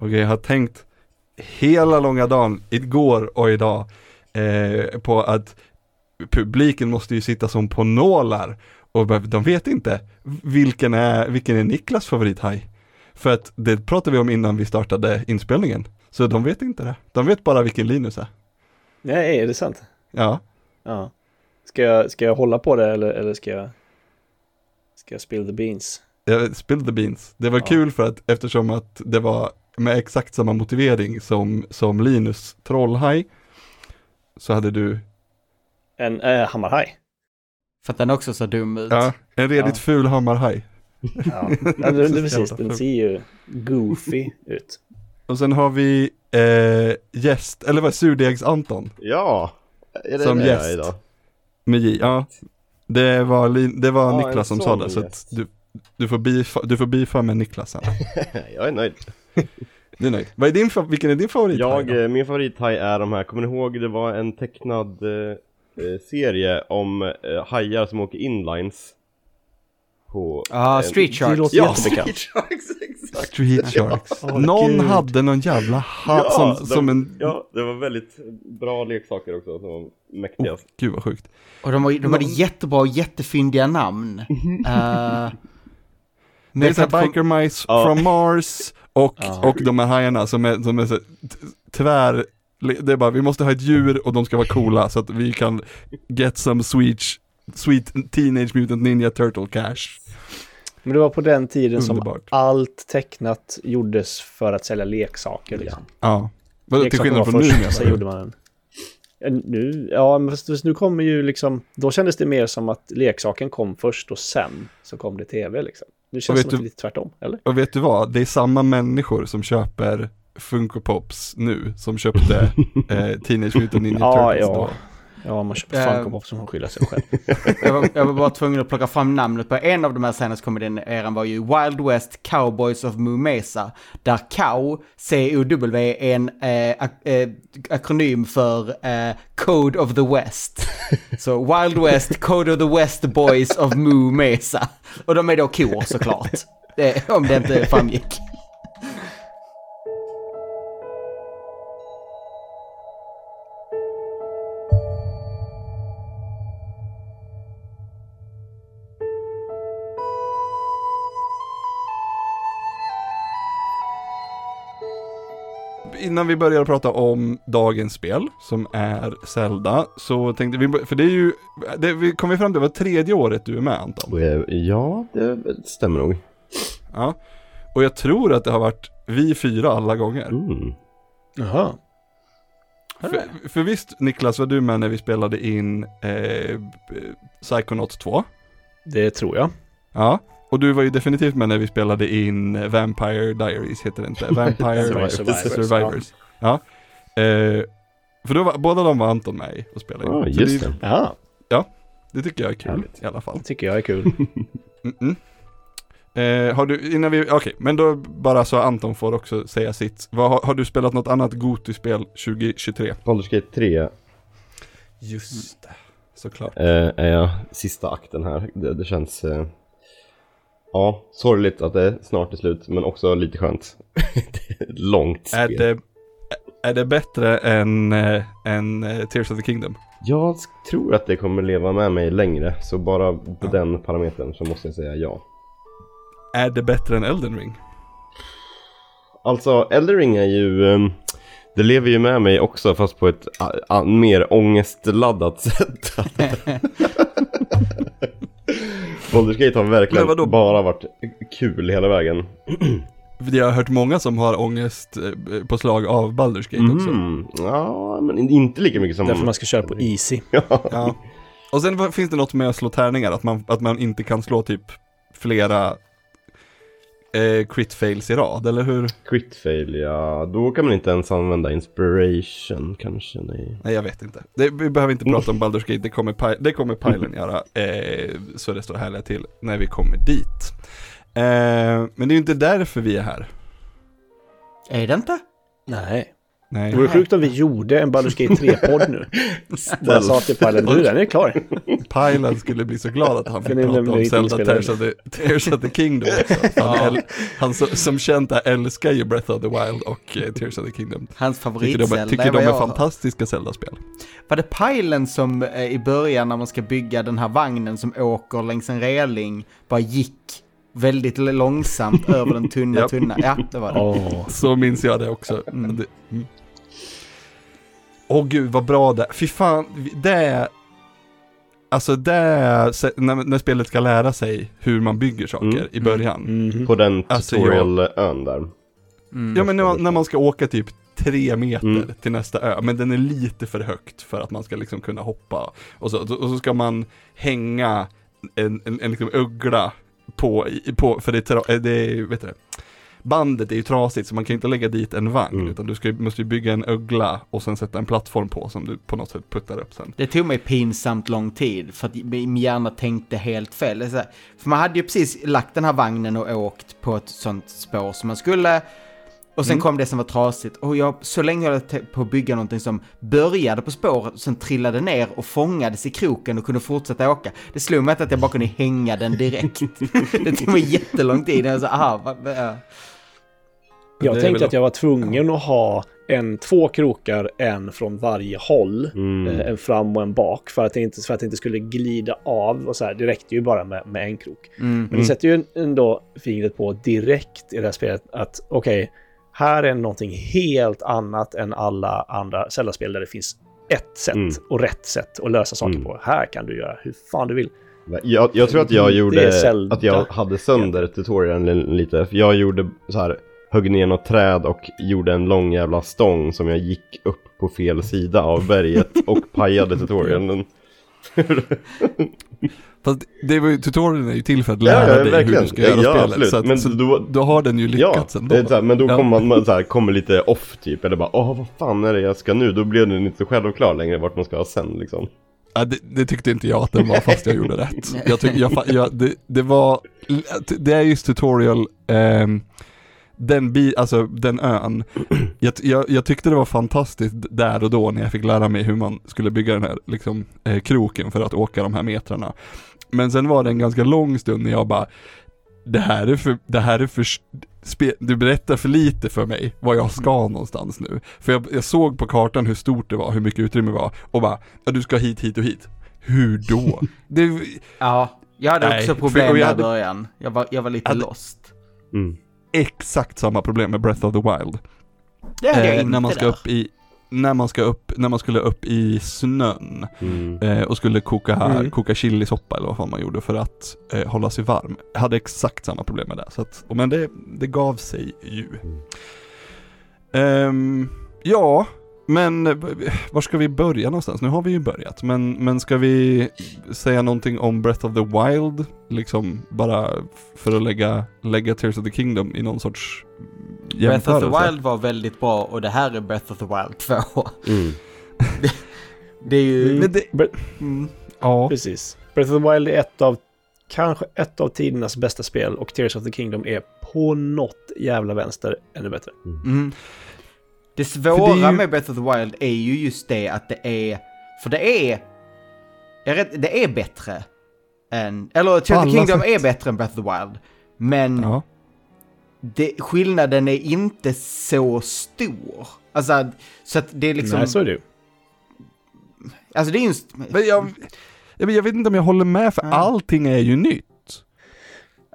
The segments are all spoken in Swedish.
Och jag har tänkt hela långa dagen, igår och idag, eh, på att publiken måste ju sitta som på nålar och de vet inte vilken är, vilken är Niklas favorithaj. För att det pratade vi om innan vi startade inspelningen. Så de vet inte det. De vet bara vilken Linus är. Nej, är det sant? Ja. Ja. Ska jag, ska jag hålla på det eller, eller ska jag Ska jag spill the beans? Spill the beans. Det var ja. kul för att eftersom att det var med exakt samma motivering som, som Linus trollhaj så hade du En äh, hammarhaj. För att den också ser dum ut. Ja, en redigt ja. ful hammarhaj. Ja, ja det, det precis. Den ser ju goofy ut. Och sen har vi eh, gäst, eller vad surdegs-Anton. Ja, är det som gäst. idag? Med J, ja. Det var, det var ja, Niklas som sa det, så att du, du får bifa, du får bifa med Niklas sen. jag är nöjd. Du är nöjd. Vad är din, vilken är din favorit? Jag, eh, min favorithaj är de här, kommer ni ihåg det var en tecknad eh, eh serie om eh, hajar som åker inlines? På, ah, eh, Street Sharks. Ja, Street Sharks, exakt. Street Sharks. Ja. någon Gud. hade någon jävla hatt ja, som, de, som en... Ja, det var väldigt bra leksaker också som var mäktiga. Oh, Gud vad sjukt. Och de, de hade jättebra och jättefyndiga namn. uh, det är såhär Biker Mice ja. from Mars och, ja. och de här hajarna som är, som är så tvär, det är bara vi måste ha ett djur och de ska vara coola så att vi kan get some sweet, sweet teenage mutant ninja turtle cash. Men det var på den tiden Underbart. som allt tecknat gjordes för att sälja leksaker. Liksom. Ja, till skillnad från nu. Så gjorde man en. Nu, ja, men fast nu kommer ju liksom, då kändes det mer som att leksaken kom först och sen så kom det tv liksom. Nu känns det som du, lite tvärtom, eller? Och vet du vad, det är samma människor som köper Funko Pops nu som köpte eh, Teenage Mutant Ninja Turtles ja, ja. då. Ja, man köper uh, Funko som man skyller sig själv. jag, var, jag var bara tvungen att plocka fram namnet på en av de här senaste komedierna var ju Wild West Cowboys of Moo Mesa. Där COW, C-O-W, är en eh, eh, akronym för eh, Code of the West. Så Wild West, Code of the West Boys of Moo Mesa. Och de är då kor såklart. om det inte framgick. Innan vi börjar prata om dagens spel, som är Zelda, så tänkte vi, för det är ju, det, vi kom fram till, det var tredje året du är med Anton? Ja, det stämmer nog. Ja, och jag tror att det har varit vi fyra alla gånger. Mm. Jaha. För, för, visst Niklas var du med när vi spelade in eh, Psychonauts 2? Det tror jag. Ja, och du var ju definitivt med när vi spelade in Vampire Diaries, heter det inte? Vampire Survivors. Survivors. Ja. Eh, för då var, båda de var Anton med och spelade in. Ja, ah, just det. Ja. ja, det tycker jag är kul Härligt. i alla fall. Det tycker jag är kul. mm -mm. Eh, har du, innan vi, okej, okay, men då bara så Anton får också säga sitt. Vad, har, har du spelat något annat Goti-spel 2023? Baldur's Gate 3. Just det, såklart. Eh, är jag sista akten här. Det, det känns... Eh Ja, sorgligt att det snart är slut, men också lite skönt. det är ett långt spel. Är det, är det bättre än, äh, än äh, Tears of the Kingdom? Jag tror att det kommer leva med mig längre, så bara på ja. den parametern så måste jag säga ja. Är det bättre än Elden Ring? Alltså, Elden Ring är ju... Um, det lever ju med mig också fast på ett a, a, mer ångestladdat sätt. Baldur's Gate har verkligen bara varit kul hela vägen. Jag har hört många som har ångest eh, på slag av Baldur's Gate mm. också. Ja, men inte lika mycket som... Därför man ska köra på easy. ja. Och sen finns det något med att slå tärningar, att man, att man inte kan slå typ flera eh, crit fails i rad, eller hur? Crit fail, ja. Då kan man inte ens använda inspiration kanske, nej. Nej, jag vet inte. Det, vi behöver inte prata om Baldur's Gate, det kommer, det kommer pilen göra. Eh, så det står härliga till när vi kommer dit. Eh, men det är ju inte därför vi är här. Är det inte? Nej. Nej. Det vore sjukt om vi gjorde en Baldur's Gate 3-podd nu. Bara sa till pilen, nu den är klar. Pylan skulle bli så glad att han fick prata om Zelda Tears of, the, Tears of the Kingdom. Han, äl- han så, som känt älskar ju Breath of the Wild och eh, Tears of the Kingdom. Hans Tycker de, tycker de är jag fantastiska Zelda-spel. Var det Pilen som eh, i början när man ska bygga den här vagnen som åker längs en reling bara gick väldigt långsamt över den tunna tunna? Ja, det var det. Åh. Så minns jag det också. Mm. Mm. Åh gud vad bra det Fy fan, det är... Alltså det är, när, när spelet ska lära sig hur man bygger saker Mm. i början. Mhm. På den Alltså, tutorial-ön där. Mm. Ja men när man, när man ska åka typ tre meter Mm. till nästa ö, men den är lite för högt för att man ska liksom kunna hoppa. Och så, och så ska man hänga en, en, en liksom uggla på, på för det är, eh, det är vet du det, bandet är ju trasigt så man kan inte lägga dit en vagn Mm. utan du ska, måste ju bygga en uggla och sen sätta en plattform på som du på något sätt puttar upp sen. Det tog mig pinsamt lång tid för att min hjärna tänkte helt fel. Det är så här, För man hade ju precis lagt den här vagnen och åkt på ett sånt spår som man skulle. Och sen Mm. kom det som var trasigt. Och jag, så länge höll jag te- på att bygga någonting som började på spåret och sen trillade ner och fångades i kroken och kunde fortsätta åka. Det slog mig inte att jag bara kunde hänga den direkt. det tog mig jättelång tid. Jag sa, aha, vad, vad, ja. Det Jag är tänkte väl- att jag var tvungen att ha en, två krokar, en från varje håll. Mm. Eh, En fram och en bak för att, det inte, för att det inte skulle glida av. Och så här. Det räckte ju bara med, med en krok. Mm. Men det sätter ju ändå fingret på direkt i det här spelet att okej, här är någonting helt annat än alla andra Zelda-spel där det finns ett sätt Mm. och rätt sätt att lösa saker Mm. på. Här kan du göra hur fan du vill. Jag, jag tror att jag Det gjorde, att jag hade sönder tutorialen lite. För jag gjorde så här, högg ner något träd och gjorde en lång jävla stång som jag gick upp på fel sida av berget och pajade tutorialen. Fast det var ju, tutorialen är ju till för att Ja, lära ja, dig hur verkligen. du ska göra Ja, spelet. absolut. Så, att, Men så då- då har den ju Ja, lyckats ändå. det är så här, men då Ja. kommer man, man så här, kommer lite off typ. Eller bara, åh vad fan är det jag ska nu? Då blev den inte så självklar längre vart man ska ha sen liksom. Ja, det, det tyckte inte jag att den var fast jag gjorde rätt. Jag tyck, jag, jag, det, det var, det är just tutorial, ehm, den, bi, alltså, den ön. Jag, jag, jag tyckte det var fantastiskt där och då när jag fick lära mig hur man skulle bygga den här liksom, eh, kroken för att åka de här metrarna. Men sen var det en ganska lång stund när jag bara, det här är för, det här är för, spe, du berättar för lite för mig vad jag ska någonstans nu. För jag, jag såg på kartan hur stort det var, hur mycket utrymme det var och bara, ja du ska hit, hit och hit. Hur då? det, Ja, jag hade Nej, också problem i början. Jag var, jag var lite Hade- lost. Mm. Exakt samma problem med Breath of the Wild. Det hade jag Eh, inte när man ska där. upp i, när man ska upp, när man skulle upp i snön Mm. eh, och skulle koka, Mm. koka chilisoppa eller vad fan man gjorde för att eh, hålla sig varm. Jag hade exakt samma problem med det. Så att, och men det, det gav sig ju. Mm. Ehm, ja, men eh, var ska vi börja någonstans? Nu har vi ju börjat, men, men ska vi säga någonting om Breath of the Wild? Liksom bara för att lägga, lägga Tears of the Kingdom i någon sorts Breath of the jämförelse. Wild var väldigt bra och det här är Breath of the Wild 2. Mm. Det är ju... Mm. Men det, Bre- Mm. ja, Precis. Breath of the Wild är ett av, kanske ett av tidernas bästa spel och Tears of the Kingdom är på något jävla vänster ännu bättre. Mm. Det svåra det ju- med Breath of the Wild är ju just det att det är... För det är... Rätt, det är bättre än... Eller Tears Kingdom sätt. är bättre än Breath of the Wild. Men ja. det, skillnaden är inte så stor. Alltså, så att det är liksom... Nej, så är det ju. Alltså det är ju... en- Men jag, jag, vet- vet inte om jag håller med för Nej. allting är ju nytt.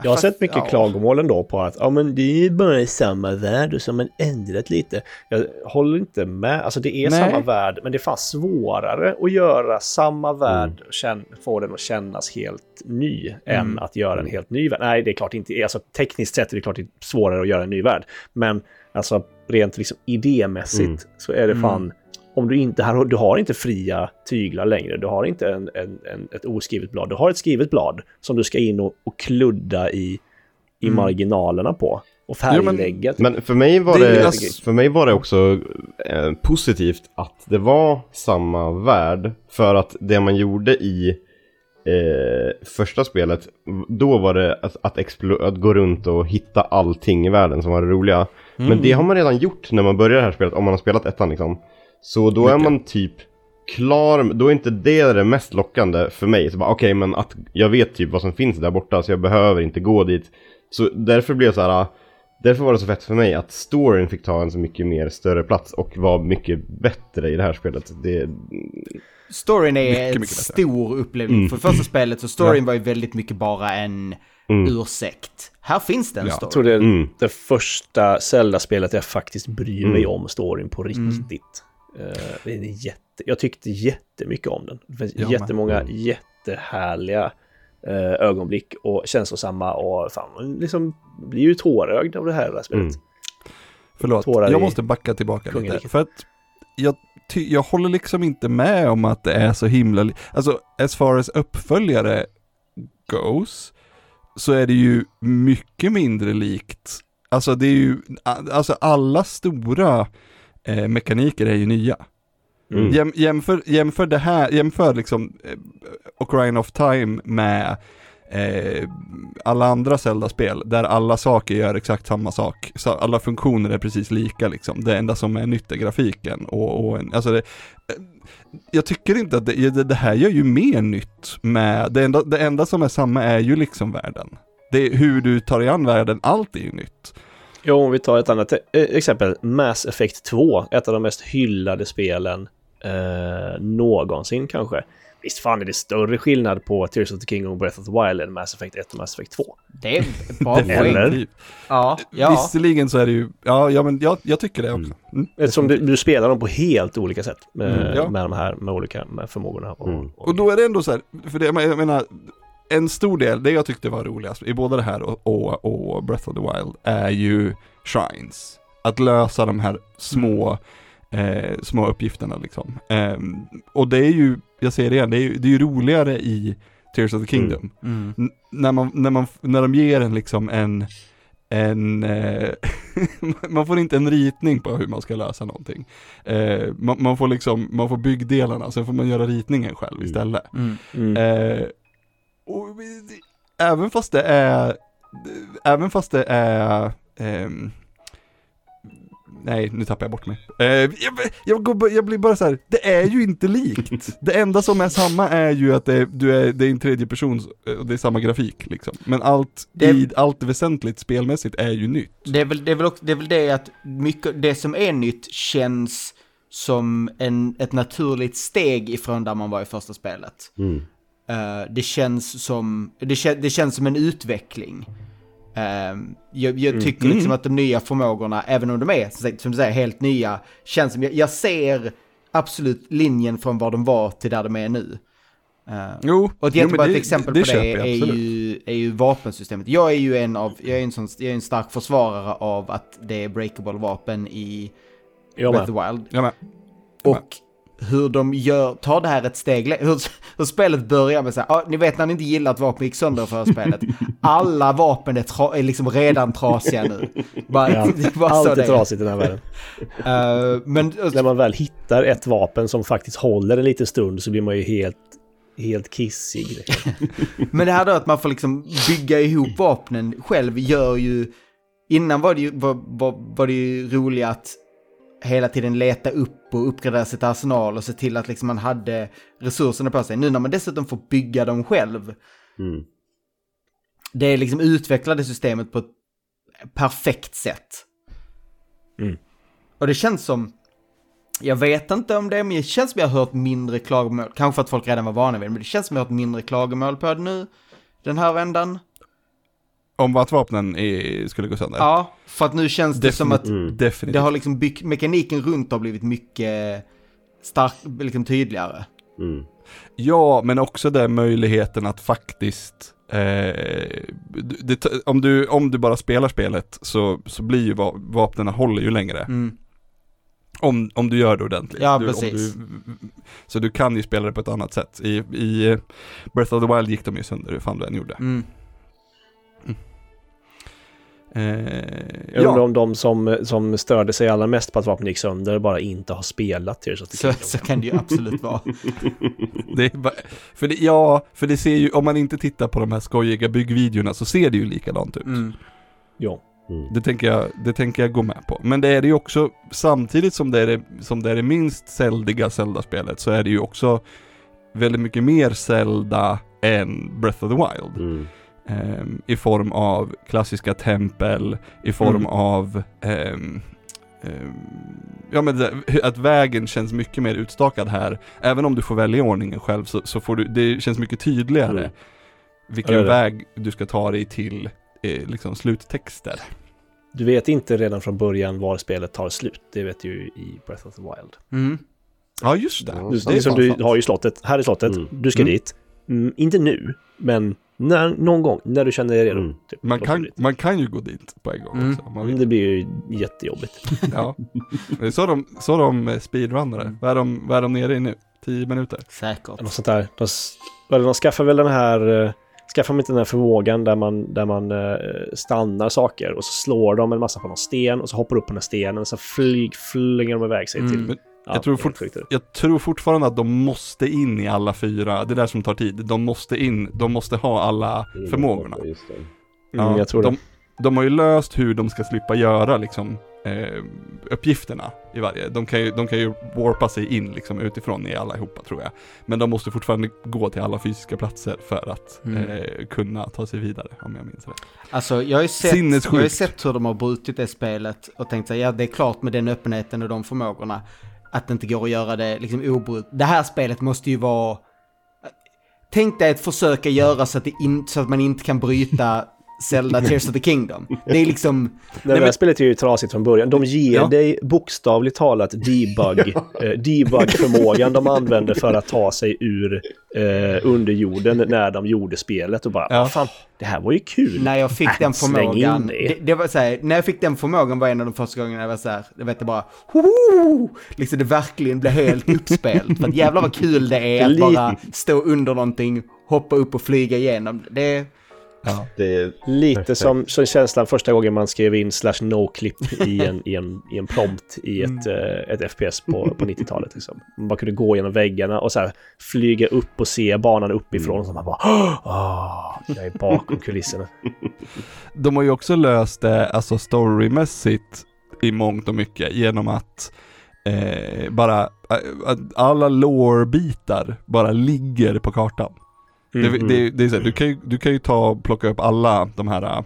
Jag har Fast- sett mycket ja. klagomål ändå på att ja, men det är bara samma värld och så har man ändrat lite. Jag håller inte med. Alltså det är Nej. samma värld, men det är fan svårare att göra samma värld och känn, få den att kännas helt ny än Mm. att göra en helt ny värld. Nej, det är klart inte. Alltså tekniskt sett är det klart det är svårare att göra en ny värld. Men alltså rent liksom idémässigt Mm. så är det Mm. fan om du inte har, du har inte fria tyglar längre. Du har inte en, en, en, ett oskrivet blad. Du har ett skrivet blad som du ska in och, och kludda i, i Mm. marginalerna på. Och Jo, men- färglägga. Men för mig var Det det, alltså- för mig var det också eh, positivt att det var samma värld. För att det man gjorde i eh, första spelet, då var det att, att, explo- att gå runt och hitta allting i världen som var det roliga. Men det har man redan gjort när man börjar det här spelet, om man har spelat ettan liksom. Så då är man typ klar, då är inte det det mest lockande för mig. Så bara okej, okay, men att jag vet typ vad som finns där borta så jag behöver inte gå dit. Så därför blev det så här, därför var det så fett för mig att storyn fick ta en så mycket mer större plats och var mycket bättre i det här spelet. Det... Storyn är mycket, mycket stor upplevelse. Mm. För första spelet så storyn ja. var ju väldigt mycket bara en mm. ursäkt. Här finns det en ja, story. Jag tror det är mm. det första Zelda-spelet jag faktiskt bryr mig mm. om storyn på riktigt. Uh, det är jätte, jag tyckte jättemycket om den. Det finns ja, jättemånga men. jättehärliga uh, ögonblick och känslosamma och fan, liksom blir ju tårögd av det här spelet. Mm. Förlåt, Tårar jag måste backa tillbaka lite. För att jag, jag håller liksom inte med om att det är så himla, alltså as far as uppföljare goes, så är det ju mycket mindre likt. Alltså det är ju, alltså alla stora eh, mekaniker är ju nya. Mm. Jäm, jämför, jämför det här, jämför liksom eh, Ocarina of Time med eh, alla andra Zelda-spel, där alla saker gör exakt samma sak. Så alla funktioner är precis lika liksom. Det enda som är nytt är grafiken och, och en, alltså det, eh, jag tycker inte att det, det, här gör ju mer nytt med, det enda, det enda som är samma är ju liksom världen. Det är hur du tar dig an världen, allt är ju nytt. Jo, om vi tar ett annat eh, exempel, Mass Effect 2, ett av de mest hyllade spelen eh, någonsin kanske. Visst fan är det större skillnad på Tears of the King och Breath of the Wild än Mass Effect 1 och Mass Effect 2? Det är bara Eller? Ja, ja. Visserligen så är det ju, ja, ja men jag, jag tycker det också. Mm. mm. Eftersom du, du, spelar dem på helt olika sätt med, mm, ja. med de här med olika med förmågorna. Och, mm. och, och, då är det ändå så här, för det, jag menar, en stor del, det jag tyckte var roligast i både det här och, och, och Breath of the Wild är ju shrines. Att lösa de här små eh, små uppgifterna liksom. Eh, och det är ju, jag säger det igen, det är ju, det är ju roligare i Tears of the Kingdom. Mm. Mm. När, man, när, man, när de ger en liksom en, en eh, man får inte en ritning på hur man ska lösa någonting. Eh, man, man, får liksom, man får byggdelarna, sen får man göra ritningen själv mm. istället. Mm. Mm. Eh, och, även fast det är, även fast det är ehm, Nej, nu tappar jag bort mig. Eh, jag, jag, jag, blir bara så här, det är ju inte likt. Det enda som är samma är ju att det, du är, det är en tredje person eh, och det är samma grafik liksom. Men allt, det, i, allt väsentligt spelmässigt är ju nytt. Det är väl det, är väl också, det, är väl det att mycket, det som är nytt känns som en, ett naturligt steg ifrån där man var i första spelet. Mm. Uh, det känns som, det, det känns som en utveckling. Um, jag, jag, mm. tycker mm. liksom att de nya förmågorna, även om de är som du säger helt nya, känns som, jag, jag ser absolut linjen från var de var till där de är nu. Uh, jo, och ett jättebra det, exempel det, det på det är ju, är ju vapensystemet. Jag är ju en av, jag är en, sån, jag är en stark försvarare av att det är breakable vapen i Breath of the Wild. Jag med. Och hur de gör, tar det här ett steg hur, hur spelet börjar med så här, ah, ni vet när ni inte gillar att vapen gick sönder för spelet. Alla vapen är, tra, är liksom redan trasiga nu. Bara, ja, allt är trasigt i den här världen. Uh, men, när man väl hittar ett vapen som faktiskt håller en liten stund så blir man ju helt helt kissig. men det här då att man får liksom bygga ihop vapnen själv gör ju... Innan var det ju, var, var, var det ju roligt att hela tiden leta upp och uppgradera sitt arsenal och se till att liksom man hade resurserna på sig. Nu när man dessutom får bygga dem själv. Mm. Det är liksom utvecklade systemet på ett perfekt sätt. Mm. Och det känns som, jag vet inte om det, men det känns som jag har hört mindre klagomål. Kanske för att folk redan var vana vid det, men det känns som jag har hört mindre klagomål på det nu. Den här vändan. Om att vapnen är, skulle gå sönder? Ja, för att nu känns det Definitivt. som att mm. Det har liksom byggt, mekaniken runt har blivit mycket stark, liksom tydligare. Mm. Ja, men också den möjligheten att faktiskt eh, det, om, du, om du bara spelar spelet så, så blir ju vapnen håller ju längre. Mm. Om, om du gör det ordentligt. Ja, du, precis. Du, så du kan ju spela det på ett annat sätt. I, I Breath of the Wild gick de ju sönder hur fan du än gjorde. Mm. Eh, jag undrar ja. om de som, som störde sig allra mest på att vapnet gick sönder bara inte har spelat Tears of the så, så kan det ju absolut vara. det bara, för det, ja, för det ser ju, om man inte tittar på de här skojiga byggvideorna så ser det ju likadant ut. Mm. Ja. Mm. Det tänker, jag, det tänker jag gå med på. Men det är det ju också, samtidigt som det är det, som det, är det minst zeldiga Zelda-spelet så är det ju också väldigt mycket mer Zelda än Breath of the Wild. Mm. Ehm, I form av klassiska tempel, i form Mm. av ehm, Ja men det, att vägen känns mycket mer utstakad här. Även om du får välja ordningen själv så, så får du, det känns mycket tydligare Mm. vilken Ja, det är det. väg du ska ta dig till eh, liksom sluttexter. Du vet inte redan från början var spelet tar slut. Det vet du ju i Breath of the Wild. Mm. Ja just det. Du, det är som du sant. har ju slottet. Här är slottet. Mm. Du ska Mm. dit. Mm, inte nu, men när, någon gång när du känner dig redo. Mm. Typ, Man kan, man kan ju gå dit på en gång Mm. också. Man vill. det blir ju jättejobbigt. Ja. Det är så de, så de eh, speedrunnare. Mm. Vad, är de, vad är de nere i nu? 10 minuter? Säkert. Något sånt där. De, de skaffar väl den här... eh, Skaffar de inte den här förmågan där man, där man eh, stannar saker och så slår de en massa på någon sten och så hoppar upp på den här stenen och så flyg, flyger de iväg sig Mm. till... Men Ja, jag, tror fort, jag tror fortfarande att de måste in i alla fyra, det är där som tar tid. De måste in, de måste ha alla Mm. förmågorna. Just det. Mm, jag tror de, det. de har ju löst hur de ska slippa göra liksom eh, uppgifterna i varje. De kan, ju, de kan ju warpa sig in liksom utifrån i allihopa tror jag. Men de måste fortfarande gå till alla fysiska platser för att Mm. eh, kunna ta sig vidare om jag minns rätt. Alltså jag har ju sett, jag har sett hur de har brutit det spelet och tänkt sig ja det är klart med den öppenheten och de förmågorna att det inte går att göra det liksom obrutet. Det här spelet måste ju vara... Tänk dig att försöka göra så att, det in, så att man inte kan bryta Zelda Tears of the Kingdom. Det är liksom... Nej, Nej, det här men- spelet är ju trasigt från början. De ger Ja. dig bokstavligt talat debug, eh, debug-förmågan de använde för att ta sig ur eh, underjorden när de gjorde spelet och bara, Ja. "Vad fan, det här var ju kul. När jag fick Äh, den förmågan, det. det, det var så här, när jag fick den förmågan var en av de första gångerna jag var så här, jag vet det bara, Hoho! liksom det verkligen blev helt uppspelt. För att jävlar vad kul det är att bara stå under någonting, hoppa upp och flyga igenom. Det, Ja. Det är Lite som, som känslan första gången man skrev in slash no-clip i en, i, en, i en prompt i ett, eh, ett FPS på, på 90-talet. Liksom. Man bara kunde gå genom väggarna och så här flyga upp och se banan uppifrån. Och så man bara Åh, jag är bakom kulisserna. De har ju också löst det, alltså storymässigt i mångt och mycket genom att eh, bara, eh, alla lore-bitar bara ligger på kartan. Mm. Det, det, det är så här, du, kan ju, du kan ju ta och plocka upp alla de här,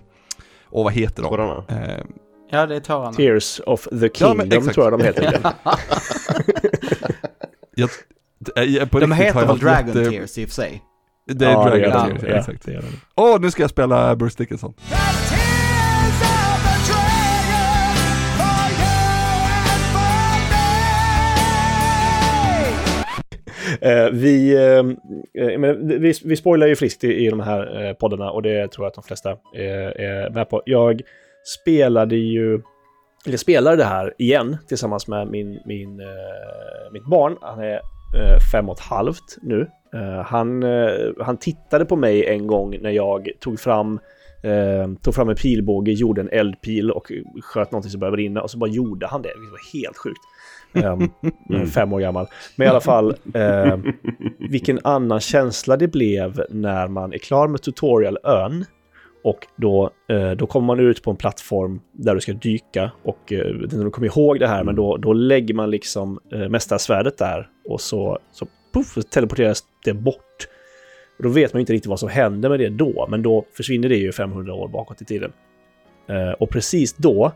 åh vad heter de? Tårarna. Eh, ja det är tårarna. Tears of the Ja, Kingdom exakt. tror jag de heter. jag, eh, på De heter jag väl Dragon jätte- Tears i och för sig. Det är Ja, det Dragon Tears, ja, Ja, exakt. Åh, nu ska jag spela Bruce Dickinson. Eh, vi, eh, eh, men vi, vi spoilar ju friskt i, i de här eh, poddarna och det tror jag att de flesta eh, är med på. Jag spelade ju, eller spelar det här igen tillsammans med min, min, eh, mitt barn. Han är eh, fem och ett halvt nu. Eh, han, eh, han tittade på mig en gång när jag tog fram Eh, tog fram en pilbåge, gjorde en eldpil och sköt någonting som började brinna och så bara gjorde han det. Det var helt sjukt. Um, Fem år gammal. Men i alla fall, eh, vilken annan känsla det blev när man är klar med tutorialön. Och då, eh, då kommer man ut på en plattform där du ska dyka. Och eh, om du kommer ihåg det här, men då, då lägger man liksom eh, mästarsvärdet där. Och så, så puff, teleporteras det bort. Och då vet man inte riktigt vad som händer med det då, men då försvinner det ju 500 år bakåt i tiden. Eh, och precis då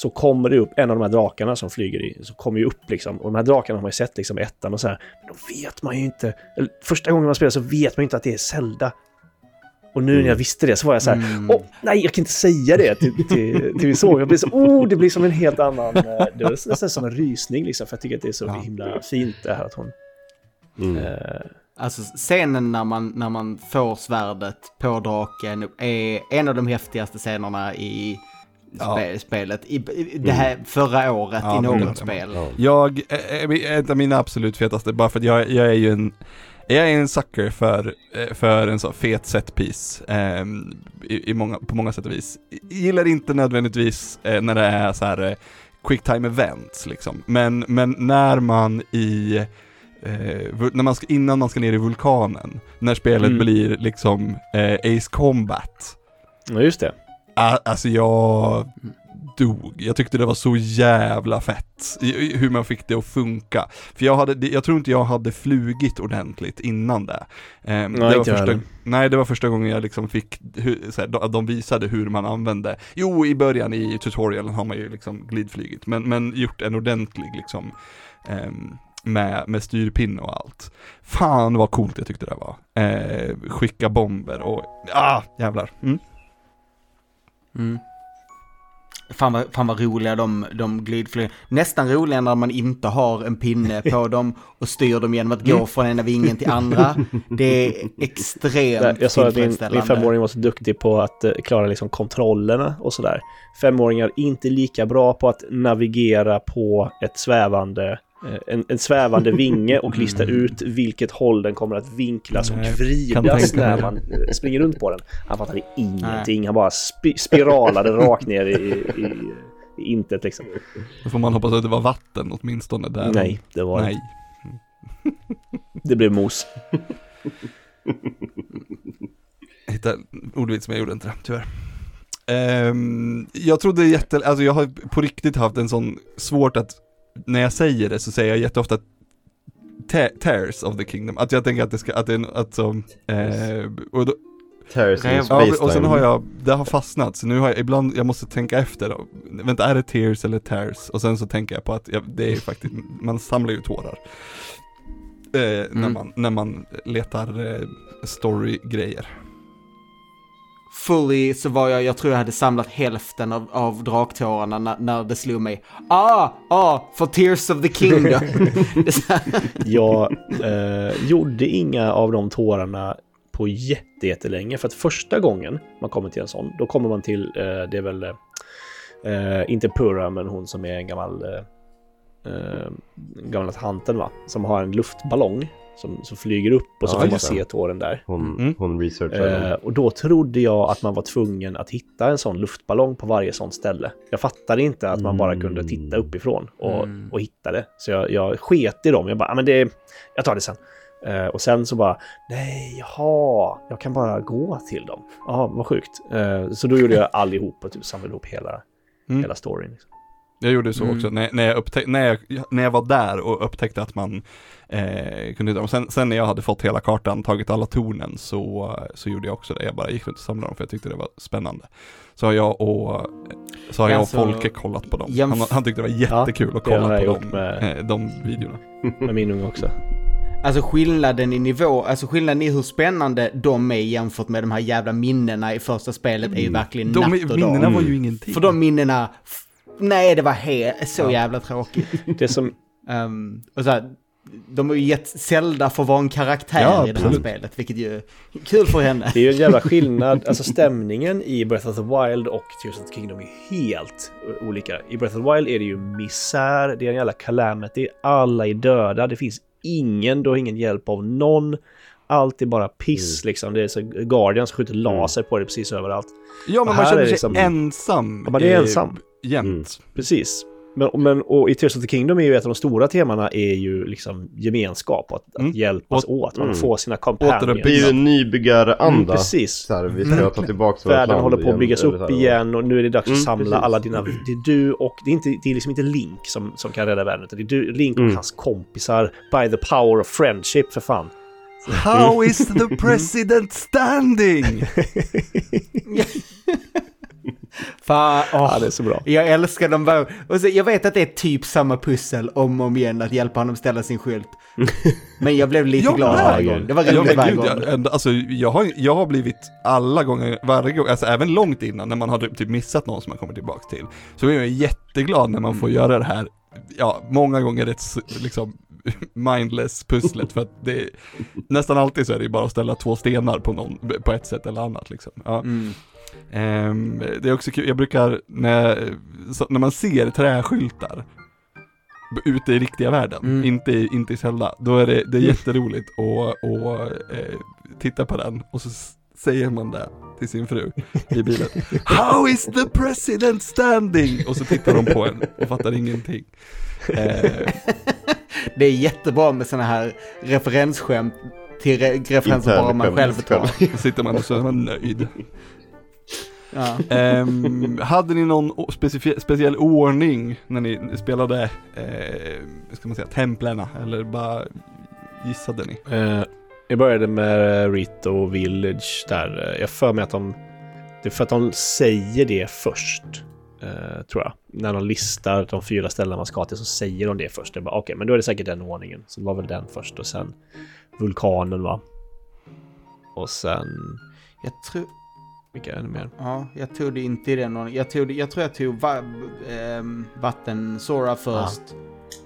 så kommer det upp en av de här drakarna som flyger i, så kommer ju upp liksom. Och de här drakarna har man ju sett liksom i ettan och så här. Men då vet man ju inte, eller första gången man spelar så vet man ju inte att det är Zelda. Och nu när jag visste det så var jag så här, Mm. åh nej jag kan inte säga det till, till, till vi såg. Jag blev så, oh det blir som en helt annan, eh, det var nästan som en rysning liksom. För jag tycker att det är så Ja. himla fint det här att hon... Mm. Eh, Alltså scenen när man, när man får svärdet på draken är en av de häftigaste scenerna i Ja. spe, spelet. I, i, det här förra året Ja, i men något spel. Ja. Jag, eh, eh, ett av mina absolut fetaste, bara för att jag, jag är ju en jag är en sucker för, eh, för en så fet setpiece eh, i, i många, på många sätt och vis. Gillar inte nödvändigtvis eh, när det är så här eh, quick time events liksom, men, men när man i eh, när man ska, innan man ska ner i vulkanen, när spelet Mm. blir liksom eh, Ace Combat. ja just det. Alltså jag dog. Jag tyckte det var så jävla fett. Hur man fick det att funka. För jag hade, det- jag tror inte jag hade flugit ordentligt innan det. Ehm, det Nej, var inte jag första, nej, det var första gången jag liksom fick, hur, så här, de, de visade hur man använde. Jo, i början i tutorialen har man ju liksom glidflygit, men, men gjort en ordentlig liksom ehm, med, med styrpinne och allt. Fan vad coolt jag tyckte det var. Eh, skicka bomber och, ah, jävlar. Mm. Mm. Fan vad, fan vad roliga de, de glidflyger. Nästan roliga när man inte har en pinne på dem och styr dem genom att gå Mm. från ena vingen till andra. Det är extremt Jag sa att min, min femåring var så duktig på att eh, klara liksom kontrollerna och sådär. Femåringar inte lika bra på att navigera på ett svävande en, en svävande vinge och lista ut vilket håll den kommer att vinklas och vridas när man eh, springer runt på den. Han fattade ingenting. Han bara spi spiralade rakt ner i, i, i intet liksom. Då får man hoppas att det var vatten åtminstone där. Nej, det var Nej. Det blev mos. Jag hittade ordvits men jag gjorde inte det, tyvärr. Ehm, jag trodde jätte, alltså jag har på riktigt haft en sån svårt att, när jag säger det så säger jag jätteofta te- Tears of the Kingdom, att jag tänker att det ska, att det är, att så, eh, och då, Tears in Ja, och sen har jag, det har fastnat, så nu har jag ibland, jag måste tänka efter då. Vänta, är det Tears eller Tears? Och sen så tänker jag på att jag, det är faktiskt, man samlar ju tårar. Eh, när, Mm. man, när man letar eh, story-grejer. Fully så var jag, jag tror jag hade samlat hälften av, av draktårarna när, när det slog mig. Ah, ah, för Tears of the Kingdom. Jag eh, gjorde inga av de tårarna på jätte- jättelänge. För att första gången man kommer till en sån, då kommer man till, eh, det är väl, eh, eh inte Purra, men hon som är en gammal, eh, eh gamla tanten va, som har en luftballong som, som flyger upp och så Ja, får man se tåren där. Hon, Mm. hon researchade. Eh, och då trodde jag att man var tvungen att hitta en sån luftballong på varje sånt ställe. Jag fattade inte att man bara kunde titta uppifrån och, Mm. och hitta det. Så jag, jag sket i dem. Jag bara, "Ah, men det, jag tar det sen. Eh, och sen så bara, nej, jaha, jag kan bara gå till dem. Ja, vad sjukt. Eh, så då gjorde jag allihop och typ samlade ihop hela, Mm. hela storyn. Liksom. Jag gjorde så Mm. också, när, när, jag upptäck, när, jag, när jag var där och upptäckte att man eh, kunde dem. Sen, sen när jag hade fått hela kartan, tagit alla tornen, så, så gjorde jag också det. Jag bara gick runt och samlade dem för jag tyckte det var spännande. Så har jag och, så har jag och Alltså, Folke kollat på dem. Han, han tyckte det var jättekul att det har kolla på dem, med- eh, de videorna. Med min unge också. Alltså skillnaden i nivå, alltså skillnaden i hur spännande de är jämfört med de här jävla minnena i första spelet är ju verkligen De natt och minnena dag. var ju ingenting. För de minnena, nej det var he- så jävla tråkigt. Det som, Ehm, och så här, de har ju gett Zelda för att vara en karaktär Ja, i det här spelet, vilket ju är kul för henne. Det är ju en jävla skillnad, alltså stämningen i Breath of the Wild och Tears of the Kingdom är helt olika. I Breath of the Wild är det ju misär, det är en jävla calamity, alla är döda, det finns ingen, du har ingen hjälp av någon. Allt är bara piss liksom, det är så Guardians skjuter laser på dig precis överallt. Ja men Och man känner är sig liksom- ensam. Ja, man är eh, ensam. Jämt. Mm. Precis. Men, men och i Tears of the Kingdom är ju ett av de stora temana är ju liksom gemenskap, att, Mm. att hjälpas åt, man mm. får sina. Återuppbyggnad. Det är ju en nybyggaranda. Mm, precis. Så här, vi ska ta tillbaka vårt Världen håller på att igen, byggas eller upp här. igen och nu är det dags att Mm, samla precis. alla dina... Det är du och... Det är, inte, det är liksom inte Link som, som kan rädda världen, utan det är du, Link och Mm. hans kompisar. By the power of friendship, för fan. How is the president standing? Fan, åh. Ja, det är så bra. Jag älskar dem bara. Och så, jag vet att det är typ samma pussel om och om igen att hjälpa honom ställa sin skylt. Men jag blev lite Jag glad varje gång. Det var roligt varje gång. jag, alltså, jag, har, jag har blivit alla gånger, varje gång, alltså även långt innan när man har typ missat någon som man kommer tillbaka till. Så är jag jätteglad när man får göra det här, ja, många gånger s- liksom mindless pusslet för att det nästan alltid så är det ju bara att ställa två stenar på någon, på ett sätt eller annat liksom. Ja. Mm. Ehm, det är också kul, jag brukar, när, så, när man ser träskyltar ute i riktiga världen, Mm. inte, i- inte i Zelda, då är det, det är jätteroligt att och, eh, titta på den och så säger man det till sin fru i bilen. How is the president standing? Och så tittar de på en och fattar ingenting. Eh, Det är jättebra med sådana här referensskämt till re referenser bara man själv så sitter man och så är man nöjd. Ja. Ehm, hade ni någon speciell ordning när ni spelade, eh, ska man säga, templerna? Eller bara gissade ni? Eh, jag började med Rito Village där. Eh, Jag för mig att de... Det är för att de säger det först. Eh, tror jag. När de listar de fyra ställena man ska till så säger de det först. Bara, Okej, men då är det säkert den ordningen. Så det var väl den först och sen vulkanen va. Och sen... Jag tror... Vilka är det mer? Ja, jag tog det inte i den ordningen. Jag, tog jag tror jag tog va, ehm, vatten Sora först,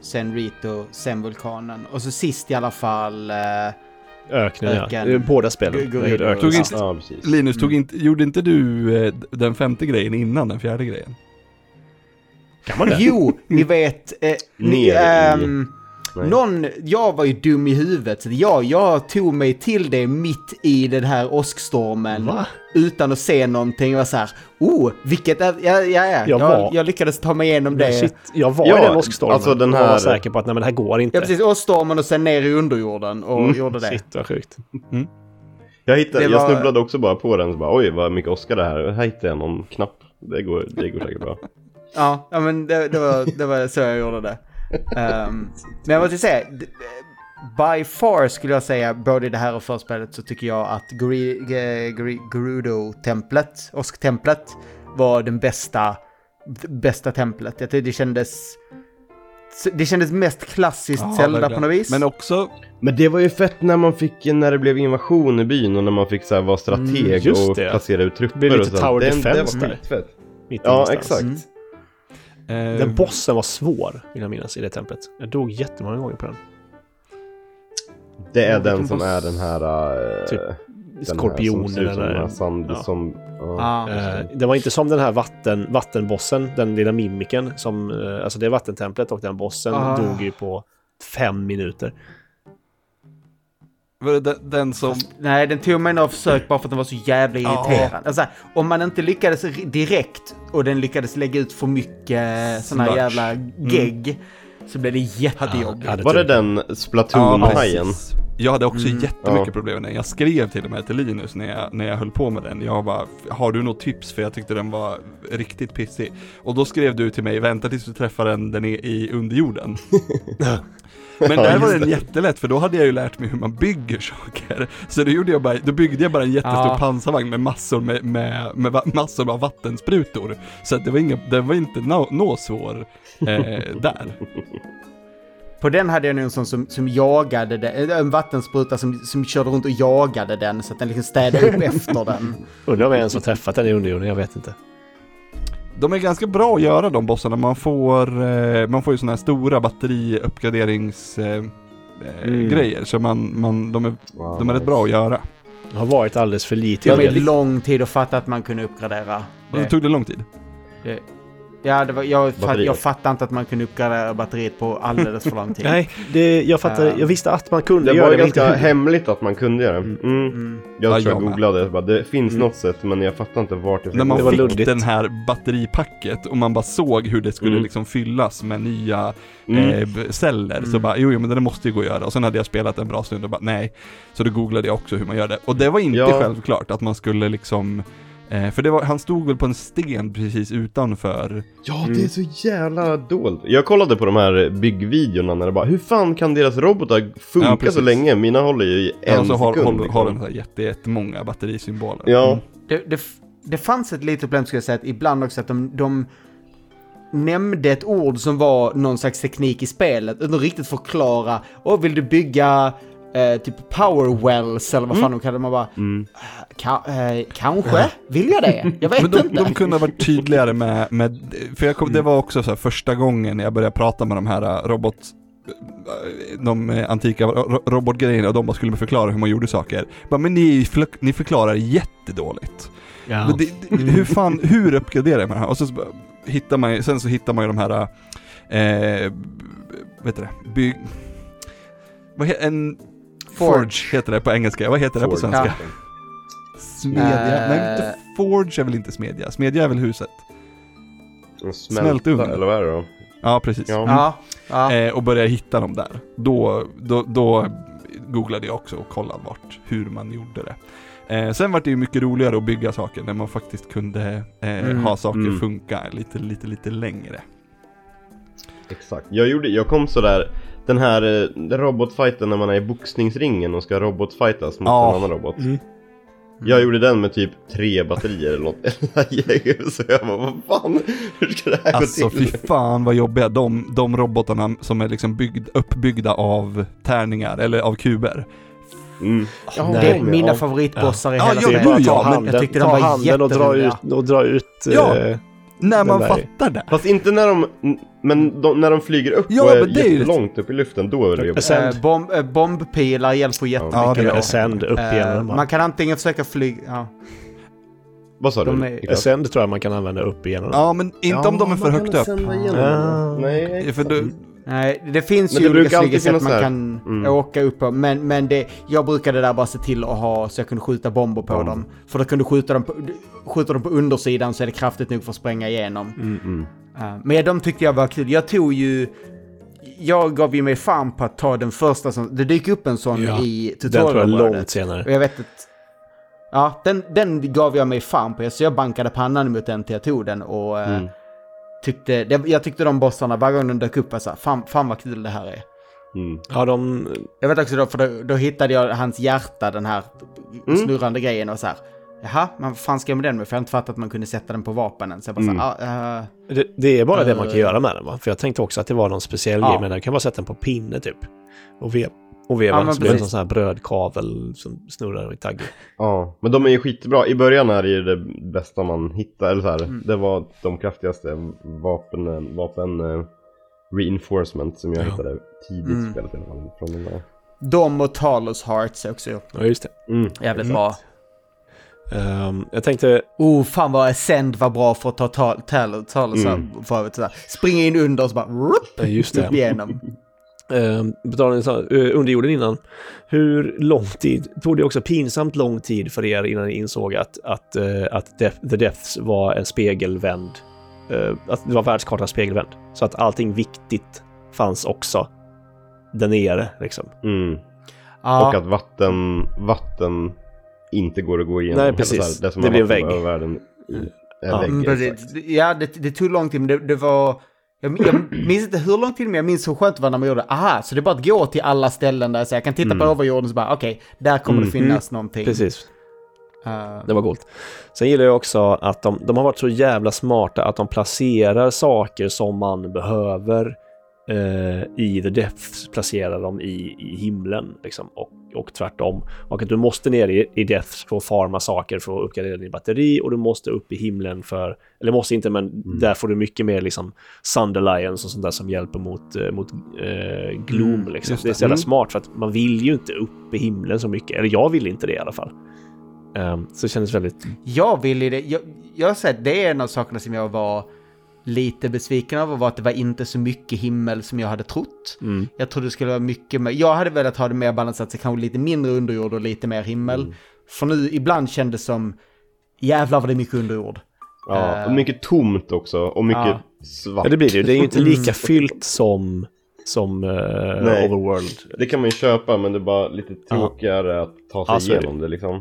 sen Rito, sen vulkanen. Och så sist i alla fall... eh, Öknen, ja. Öken. Är Båda spelen. Tog inte- Ja. Linus, tog Mm. inte, gjorde inte du eh, den femte grejen innan den fjärde grejen? Kan man det? Jo, ni vet... Eh, ni, Ner i- ehm, Nej. någon, jag var ju dum i huvudet. Så jag, jag tog mig till det mitt i den här åskstormen. Va? Utan att se någonting. Jag var så här, oh, vilket är... Ja, ja, ja. Jag Jag, var- jag, lyckades ta mig igenom det. Shit, jag var Ja, i den åskstormen. alltså den och var här- säker på att nej, men det här går inte. Ja, precis. Åskstormen och sen ner i underjorden och Mm, gjorde det. Shit, vad sjukt. Jag, hittade, jag var- snubblade också bara på den så bara oj vad mycket Oscar det här. Här hittade jag någon knapp. Det går, det går säkert bra. Ja, ja men det, det, var, det var så jag gjorde det. Ehm, men jag måste säga, by far skulle jag säga, både i det här och förspelet så tycker jag att Gerudo-templet, Osk-templet, var den bästa, bästa templet. Jag tyckte det kändes... Det kändes mest klassiskt Ja, Zelda verkligen. på något vis. Men också, Men det var ju fett när man fick, när det blev invasion i byn och när man fick så här, vara strateg Mm, och placera ut trupper Det blev och lite tower det, defense det var där. skitfett. Mitt Ja, exakt. Mm. Eh, Den bossen var svår, vill jag minnas, i det templet. Jag dog jättemånga gånger på den. Det är den som boss? är den här... äh, Typ den Skorpionen här som eller... sand, ja. som... Ja. Ja. Eh, det var inte som den här vatten, vattenbossen, den lilla mimiken som, alltså det vattentemplet och den bossen Ah. dog ju på fem minuter. Var det den, den som, Nej, den tog mig några försök bara för att den var så jävla Ja. irriterande. Alltså, om man inte lyckades direkt och den lyckades lägga ut för mycket Smörch. jävla gegg så blev det jättejobbigt. Ja, det Var det den Ja, Splatoon-hajen? precis. Jag hade också Mm. jättemycket Ja. problem med den. Jag skrev till och med till Linus när jag, när jag höll på med den. Jag bara, har du något tips? För jag tyckte den var riktigt pissig. Och då skrev du till mig, vänta tills du träffar den, den är i underjorden. Men Ja, där var den det. jättelätt, för då hade jag ju lärt mig hur man bygger saker. Så då, gjorde jag bara, då byggde jag bara en jättestor Ja. pansarvagn med massor med, med, med massor av vattensprutor. Så att det var, inga, det var inte nå, nå svår eh, där. På den hade jag nog en sån som, som jagade den, en vattenspruta som, som körde runt och jagade den så att den liksom städade upp efter den. Undrar om jag ens har träffat den i underjorden, jag vet inte. De är ganska bra att göra de bossarna, man får, eh, man får ju sådana här stora batteriuppgraderings eh, eh, Mm. grejer, så man, man, de, är, Wow, de är rätt nice. bra att göra. Det har varit alldeles för lite. Det tog lång tid att fatta att man kunde uppgradera. Det Det, tog det lång tid. det, ja, det var, jag, fatt, jag fattade inte att man kunde uppgradera batteriet på alldeles för lång tid. Nej, det, jag fattar. Eh, jag visste att man kunde Det göra var det, ju men inte ganska hemligt att man kunde göra det. Mm. Mm. Mm. Jag Ja, tror jag jag googlade, bara, det finns Mm. något sätt men jag fattar inte vart det När man Det var fick luddigt. den här batteripacket och man bara såg hur det skulle Mm. liksom fyllas med nya Mm. eh, celler, så bara jo, jo men det måste ju gå att göra. Och sen hade jag spelat en bra stund och bara nej. Så då googlade jag också hur man gör det. Och det var inte Ja. självklart att man skulle liksom eh, för det var, han stod väl på en sten precis utanför Ja, det är så jävla dolt. Jag kollade på de här byggvideorna när det bara, hur fan kan deras robotar Ja, funka precis. så länge? Mina håller ju i en Ja, så har, sekund. har, har liksom. den så här jätte, jättemånga batterisymboler. Ja, Det, det, det fanns ett litet problem skulle jag säga, att ibland också att de, de nämnde ett ord som var någon slags teknik i spelet utan att riktigt förklara. Och vill du bygga eh, typ power wells eller vad fan de kallade det? Man bara, mm. ka, eh, kanske? Vill jag det? Jag vet Men de, inte. de kunde ha varit tydligare med, med för jag kom, det var också så här första gången när jag började prata med de här äh, robot, äh, de äh, antika ro- robotgrejerna och de bara skulle förklara hur man gjorde saker. Bara, men ni, ni förklarar jättedåligt. Ja. Men det, det, hur fan, hur uppgraderar man det här? Och så, så hittar man ju- sen så hittar man ju de här, eh, vet du det, bygg... Vad heter en... Forge heter det på engelska, vad heter det på svenska? Ja. Smedja? Eh. Nej, inte Forge är väl inte smedja? Smedja är väl huset? En Smältugn. Smälta, eller vad är det då? Ja, precis. Ja. Ja, ja. Eh, och började hitta dem där. Då, då, då googlade jag också och kollade vart, hur man gjorde det. Eh, sen var det ju mycket roligare att bygga saker när man faktiskt kunde eh, Mm. ha saker Mm. funka lite, lite, lite längre. Exakt. Jag gjorde, jag kom sådär Den här eh, robotfighten när man är i boxningsringen och ska robotfightas mot Ja. en annan robot Mm. Jag gjorde den med typ tre batterier eller något Så jag bara, vad fan, hur ska det här Alltså gå fy till? fan vad jobbiga, de, de robotarna som är liksom byggd, uppbyggda av tärningar eller av kuber. Mm. Ja, Nej. Det är mina ja. favoritbossar i Ja, hela ja, Det är bara att ta ja, men handen, jag tyckte de ta var handen och dra jätteroliga. ut, och dra ut Ja. eh, När man där är- fattar det. Fast inte när de, men de, när de flyger upp Ja, och är det är ju- jättelångt upp i luften, då är det jobbigt. Eh, bomb, eh, bombpilar hjälper jättemycket. Ja, det då. är Ascend upp Eh, igenom. man kan antingen försöka flyga... Ja. Vad sa de du? är-? Ascend tror jag man kan använda upp igenom. Ja men inte om de är för högt upp. Ah. Nej, För du, Nej, det finns Men ju det brukar olika finnas man kan Mm. åka upp på. Men, men det, jag brukade där bara se till att ha så jag kunde skjuta bomber på Ja. dem. För då kunde du skjuta dem på, skjuta dem på undersidan så är det kraftigt nog för att spränga igenom. Mm. Uh, men de tyckte jag var kul. Jag tog ju... Jag gav ju mig fan på att ta den första som... Det dyker upp en sån Ja, i Den tror jag långt tutorialområdet. senare. Och jag vet att... Ja, den, den gav jag mig fan på. Så jag bankade pannan mot den till jag tog den och... Mm. Tyckte, det, jag tyckte de bossarna, varje gång de dök upp, var så här, fan, fan vad kul det här är. Mm. Ja, de... Jag vet också då, för då, då hittade jag hans hjärta, den här Mm. snurrande grejen och så här. Jaha, men vad fan ska jag med den med? För jag har inte fattat att man kunde sätta den på vapenen. Så jag bara Mm. så här, ah, eh, Det, det är bara det man kan Eh. göra med den va? För jag tänkte också att det var någon speciell Ja. grej med den. Kan bara sätta den på pinne typ. Och, ve och veva. Ja, det en sån här brödkavel som snurrar i taggen. Ja, men de är ju skitbra. I början är det ju det bästa man hittar, eller så här. Mm. Det var de kraftigaste vapen, vapen eh, reinforcement som jag Ja. hittade tidigt i Mm. spelet i alla fall. Från den där. de och Talos Hearts är också Ja, just det. Mm. jävligt Mm. bra. Ehm, jag tänkte... Oh, fan vad Ascend var bra för att ta Tal- Tal- Talos Mm. för övrigt. sådär. Springa in under och så bara... Rup, Ja, just det. upp igenom. Um, betalning uh, under jorden innan. Hur lång tid, tog det också pinsamt lång tid för er innan ni insåg att, att, eh, att Death, The Deaths var en spegelvänd, eh, att det var världskartan spegelvänd. Så att allting viktigt fanns också där nere liksom. Mm. Och Ja, att vatten, vatten inte går att gå igenom. Nej, Eller precis. Så här, det som Det blir en vägg. över världen är Ja. vägg, mm, precis. ja det, det tog lång tid, men det, det var... Jag, jag minns inte hur lång tid, men jag minns hur skönt det var när man gjorde Aha, så det är bara att gå till alla ställen där så jag kan titta på Mm. överjorden och så bara okej, där kommer det Mm. finnas någonting. Precis, Eh, det var coolt. Sen gillar jag också att de, de har varit så jävla smarta att de placerar saker som man behöver eh, i The Deaths, placerar dem i, i himlen liksom, och, och tvärtom. Och att du måste ner i, i Deaths för att farma saker för att uppgradera din batteri och du måste upp i himlen för, eller måste inte, men där får du mycket mer liksom Sunderlions och sånt där som hjälper mot, eh, mot eh, Gloom. Mm, liksom. just Det är det. så jävla Mm. smart för att man vill ju inte upp i himlen så mycket, eller jag vill inte det i alla fall. Um, så det kändes väldigt... Jag vill i det, jag, jag sett, det är en av sakerna som jag var lite besviken över var att det var inte så mycket himmel som jag hade trott. Mm. Jag trodde det skulle vara mycket mer, jag hade velat ha det mer balanserat, så kanske lite mindre underjord och lite mer himmel. Mm. För nu, ibland kändes som, jävlar vad det är mycket underjord. Ja, Eh, och mycket tomt också. Och mycket ja. svart. Ja, det blir det ju. Det är ju inte lika fyllt som, som eh, Nej. Overworld. Det kan man ju köpa men det är bara lite tråkigare att ta sig Ja, så är det. igenom det liksom.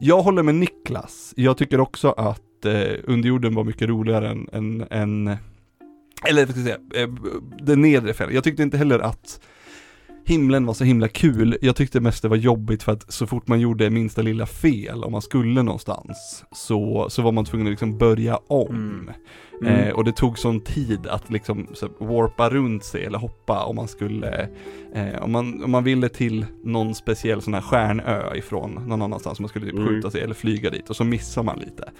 Jag håller med Niklas. Jag tycker också att eh, underjorden var mycket roligare än, än, än eller vad ska jag säga, eh, nedre fällan. Jag tyckte inte heller att himlen var så himla kul. Jag tyckte mest det var jobbigt för att så fort man gjorde minsta lilla fel, om man skulle någonstans, så, så var man tvungen att liksom börja om. Mm. Eh, och det tog sån tid att liksom så, warpa runt sig eller hoppa om man skulle, eh, om, man, om man ville till någon speciell sån här stjärnö ifrån någon annanstans, man skulle typ Mm. skjuta sig eller flyga dit och så missar man lite.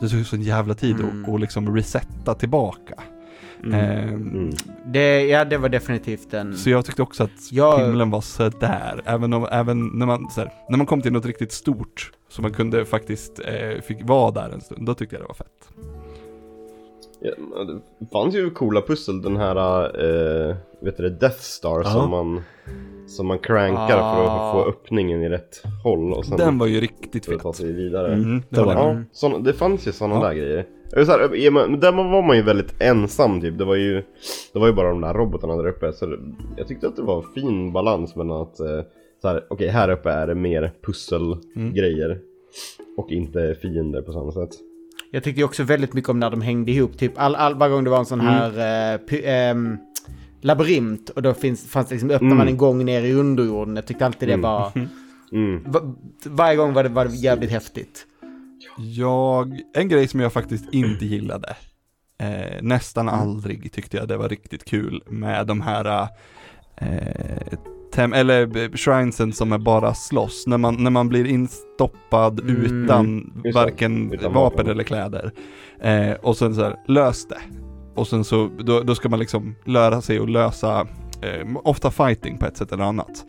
Det tog sån jävla tid Mm. att, att liksom resetta tillbaka. Mm. Eh, Mm. Det, ja, det var definitivt en... Så jag tyckte också att Jag- himlen var sådär, även, om, även när, man, så här, när man kom till något riktigt stort, så man kunde faktiskt, eh, fick vara där en stund, då tyckte jag det var fett. Ja, det fanns ju coola pussel, den här, eh, vet du det, Death Star Ja. som man som man crankar för Ah. att få öppningen i rätt håll och sen Den var ju riktigt för att ta fet. sig vidare. Mm. det var det Ja, såna, det fanns ju sådana Ja. där grejer. Jag vill säga, är man- där var man ju väldigt ensam typ. Det var ju, det var ju bara de där robotarna där uppe. Så jag tyckte att det var fin balans mellan att eh, så här, okej här uppe är det mer pusselgrejer. Och inte fiender på samma sätt. Jag tyckte också väldigt mycket om när de hängde ihop. Typ all, all, varje gång det var en sån här eh, py- ehm, labyrint och då finns, fanns det liksom, öppnar man en gång ner i underjorden. Jag tyckte alltid det var... Mm. Va, varje gång var det, var det jävligt häftigt. Jag, en grej som jag faktiskt inte gillade, eh, nästan aldrig tyckte jag det var riktigt kul med de här eh, tem, eller eh, shrinesen som är bara slåss, när man, när man blir instoppad Mm. utan Just varken utan vapen vapen. eller kläder. Eh, och sen så här, lös det. Och sen så, då, då ska man liksom lära sig att lösa, eh, ofta fighting på ett sätt eller annat.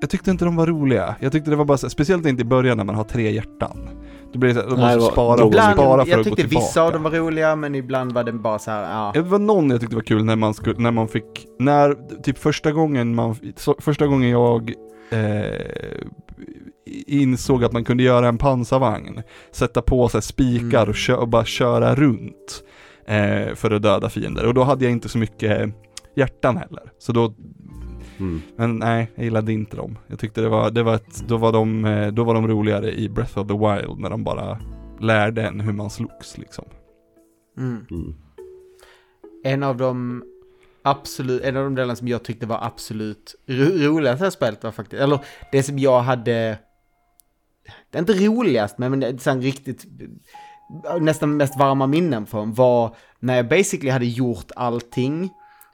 Jag tyckte inte de var roliga. Jag tyckte det var bara så, speciellt inte i början när man har tre hjärtan. Då blir det så, här, de Nej, måste det var- spara och Ibland, spara för jag att gå tyckte tillbaka. vissa av dem var roliga, men ibland var det bara så här, ja. Det var någon jag tyckte var kul när man skulle, när man fick, när, typ första gången man, så, första gången jag eh, insåg att man kunde göra en pansarvagn, sätta på sig spikar Mm. och, kö, och bara köra runt eh, för att döda fiender. Och då hade jag inte så mycket hjärtan heller. Så då, Mm. men nej, jag gillade inte dem. Jag tyckte det var, det var ett, då var de, eh, då var de roligare i Breath of the Wild när de bara lärde en hur man slogs liksom. Mm. Mm. En av de absolut, en av de delarna som jag tyckte var absolut ro roligast i spelet var faktiskt, eller det som jag hade, det är inte roligast, men men det är riktigt, nästan mest varma minnen från var när jag basically hade gjort allting,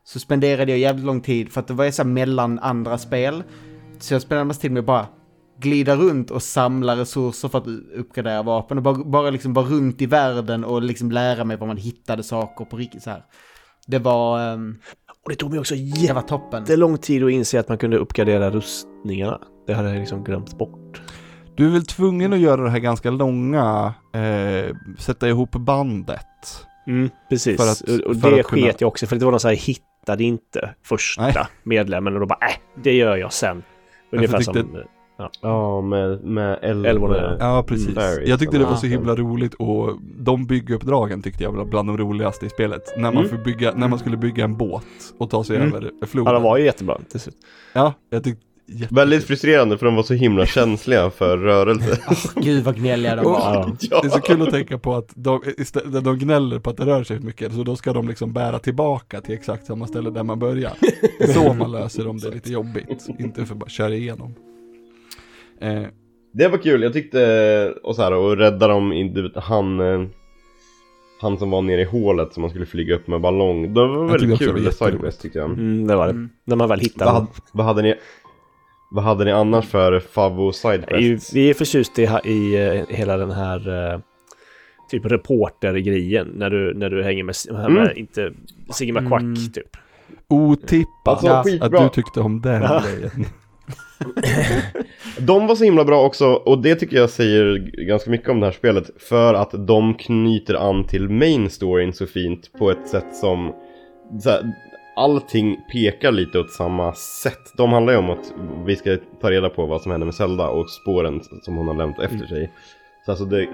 så spenderade jag jävligt lång tid, för att det var ju så här mellan andra spel, så jag spenderade mest tid med att bara glida runt och samla resurser för att uppgradera vapen och bara, bara liksom vara runt i världen och liksom lära mig var man hittade saker på riktigt så här. Det var, ehm, Och det tog mig också jättelång tid att inse att man kunde uppgradera rustningarna. Det hade jag liksom glömt bort. Du är väl tvungen att göra det här ganska långa, eh, sätta ihop bandet. Mm, precis. För att- och det att kunna- sket jag också för det var någon så här, hittade inte första Nej. medlemmen och då bara, äh, det gör jag sen. Ungefär jag som... tyckte- Ja, med, med älv... Älvorna, Ja, precis. Berries Jag tyckte det var så himla roligt och de bygguppdragen tyckte jag var bland de roligaste i spelet. När man, Mm. bygga, när man skulle bygga en båt och ta sig Mm. över floden. Ja, de var ju jättebra till slut. Ja, jag tyckte jätte- Väldigt frustrerande för de var så himla känsliga för rörelse. Gud vad gnälliga de var. Ja. Det är så kul att tänka på att de, istället, de gnäller på att det rör sig mycket, så då ska de liksom bära tillbaka till exakt samma ställe där man börjar. Det är så man löser om det är lite jobbigt, inte för att bara köra igenom. Eh, Det var kul, jag tyckte, och så här, och rädda dem, du vet, han, eh, han som var nere i hålet som man skulle flyga upp med ballong. Det var väldigt det kul, jätteroligt. sidequest tyckte jag. Mm, det var det. Mm. När man väl hittade Vad, vad, hade ni, vad hade ni annars för favvo Vi är ju- sidequests? Vi är förtjust i, i eh, hela den här eh, typ reportergrejen när du, när du hänger med, med Mm. inte Sigma Quack Mm. typ. otippat Alltså, Ja. att du tyckte om den Ja. grejen. De var så himla bra också, och det tycker jag säger ganska mycket om det här spelet. För att de knyter an till main storyn så fint på ett sätt som... Så här, allting pekar lite åt samma sätt. De handlar ju om att vi ska ta reda på vad som händer med Zelda och spåren som hon har lämnat efter sig. Så alltså det,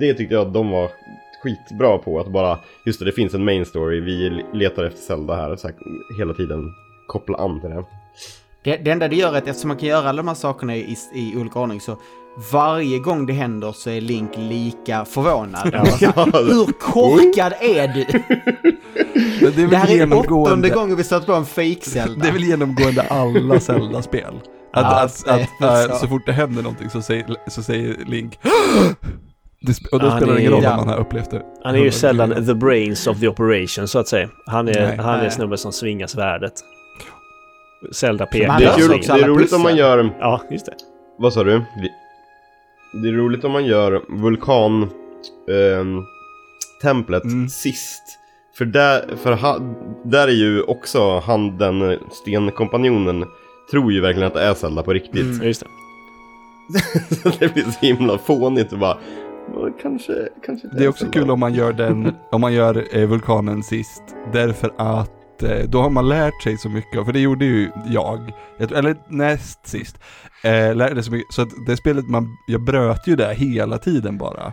det tyckte jag att de var skitbra på. Att bara, just det, det finns en main story, vi letar efter Zelda här. Så här hela tiden koppla an till det. Det, det enda det gör är att eftersom man kan göra alla de här sakerna i, i olika ordning så varje gång det händer så är Link lika förvånad. Hur korkad är du? Men det är Det här är åttonde gången vi stöter på en fake-Zelda. det är väl genomgående alla Zelda-spel. Att, Ja, att, är att, äh, så. så fort det händer någonting så säger, så säger Link det, sp- Och då Ja, spelar det ingen roll ja. om man har upplevt det. Han är ju sällan the brains of the operation så att säga. Han är, Nej. han är Nej. snubben som svingar svärdet. Zelda han Det är, kul, det är roligt om man gör... Ja, just det. Vad sa du? Det är roligt om man gör vulkan ehm, templet Mm. sist. För, där, för ha, där är ju också han, den eh, stenkompanjonen, tror ju verkligen att det är Zelda på riktigt. Mm. Just det. Så det blir så himla fånigt och bara, "Ja, kanske, kanske inte Det är också Zelda." kul om man gör den, om man gör eh, vulkanen sist, därför att eh, då har man lärt sig så mycket, för det gjorde ju jag, eller näst sist, eh, lärde så mycket, så att det spelet man, jag bröt ju det hela tiden bara.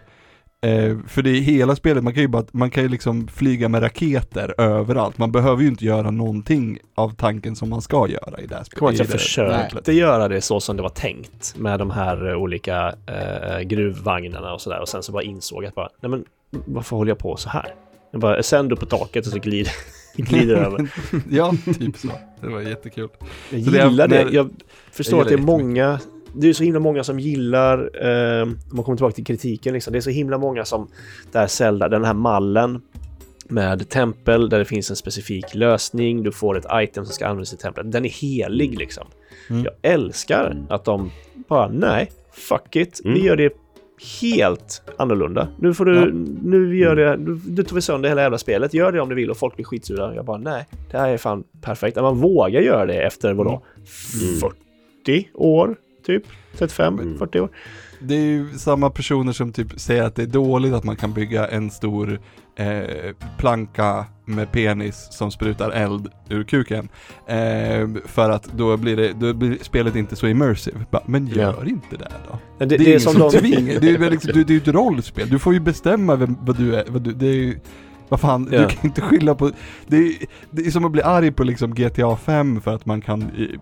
Eh, för det är hela spelet, man kan ju bara, man kan ju liksom flyga med raketer överallt. Man behöver ju inte göra någonting av tanken som man ska göra i det här spelet. Kommer att jag i det- försökte göra det så som det var tänkt med de här eh, olika eh, gruvvagnarna och sådär och sen så bara insåg jag att bara, nej men varför håller jag på så här? Jag bara sänd upp på taket och så glider, glider över. Ja, typ så. Det var jättekul. Jag Så gillar det. när- Jag förstår jag att det är många, det är så himla många som gillar, eh, om man kommer tillbaka till kritiken liksom, det är så himla många som, där Zelda, den här mallen med tempel där det finns en specifik lösning, du får ett item som ska användas i templet. Den är helig liksom. Mm. Jag älskar att de bara, nej, fuck it, Mm. vi gör det helt annorlunda. Nu får du, Ja. nu gör det, nu, nu tar vi sönder hela jävla spelet. Gör det om du vill och folk blir skitsura. Jag bara, nej, det här är fan perfekt. Att man vågar göra det efter vadå? Mm. 40 år, typ? 35, Mm. 40 år? Det är ju samma personer som typ säger att det är dåligt att man kan bygga en stor eh, planka med penis som sprutar eld ur kuken. Eh, för att då blir, det, då blir spelet inte så immersive. Men gör Ja. inte det då. Det, Det, det, är är som de... tvingar, det är väl liksom, ju ett rollspel. Du får ju bestämma vem, vad du är, vad du, det är ju, vad fan, Ja. du kan inte skylla på, det är, det är som att bli arg på liksom GTA 5 för att man kan i,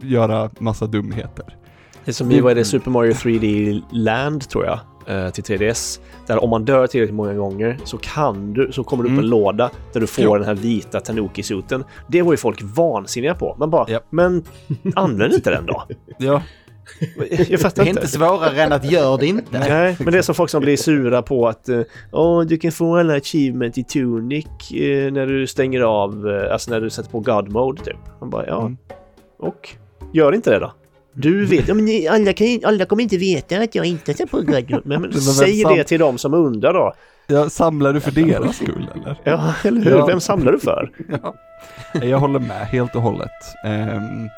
göra massa dumheter. Det är som i, vad är det, Super Mario 3D Land tror jag, eh, till 3DS. Där om man dör tillräckligt många gånger så kan du, så kommer det upp Mm. en låda där du får Ja. den här vita Tanuki-suten. Det var ju folk vansinniga på. Man bara, Japp. men använd inte den då. Ja, Jag Det fattar är inte. inte svårare än att gör det inte. Nej, men det är som folk som blir sura på att eh, Åh, du kan få alla achievement i Tunic eh, när du stänger av, eh, alltså när du sätter på God Mode typ. Man bara, ja, Mm. och? Gör inte det då. Du vet, ja, men alla, kan, alla kommer inte veta att jag inte sätter på Mode. Men, men säg sam- det till dem som undrar då. ja samlar du för deras skull eller? Ja, eller hur? Ja. Vem samlar du för? Ja, jag håller med helt och hållet. Ehm,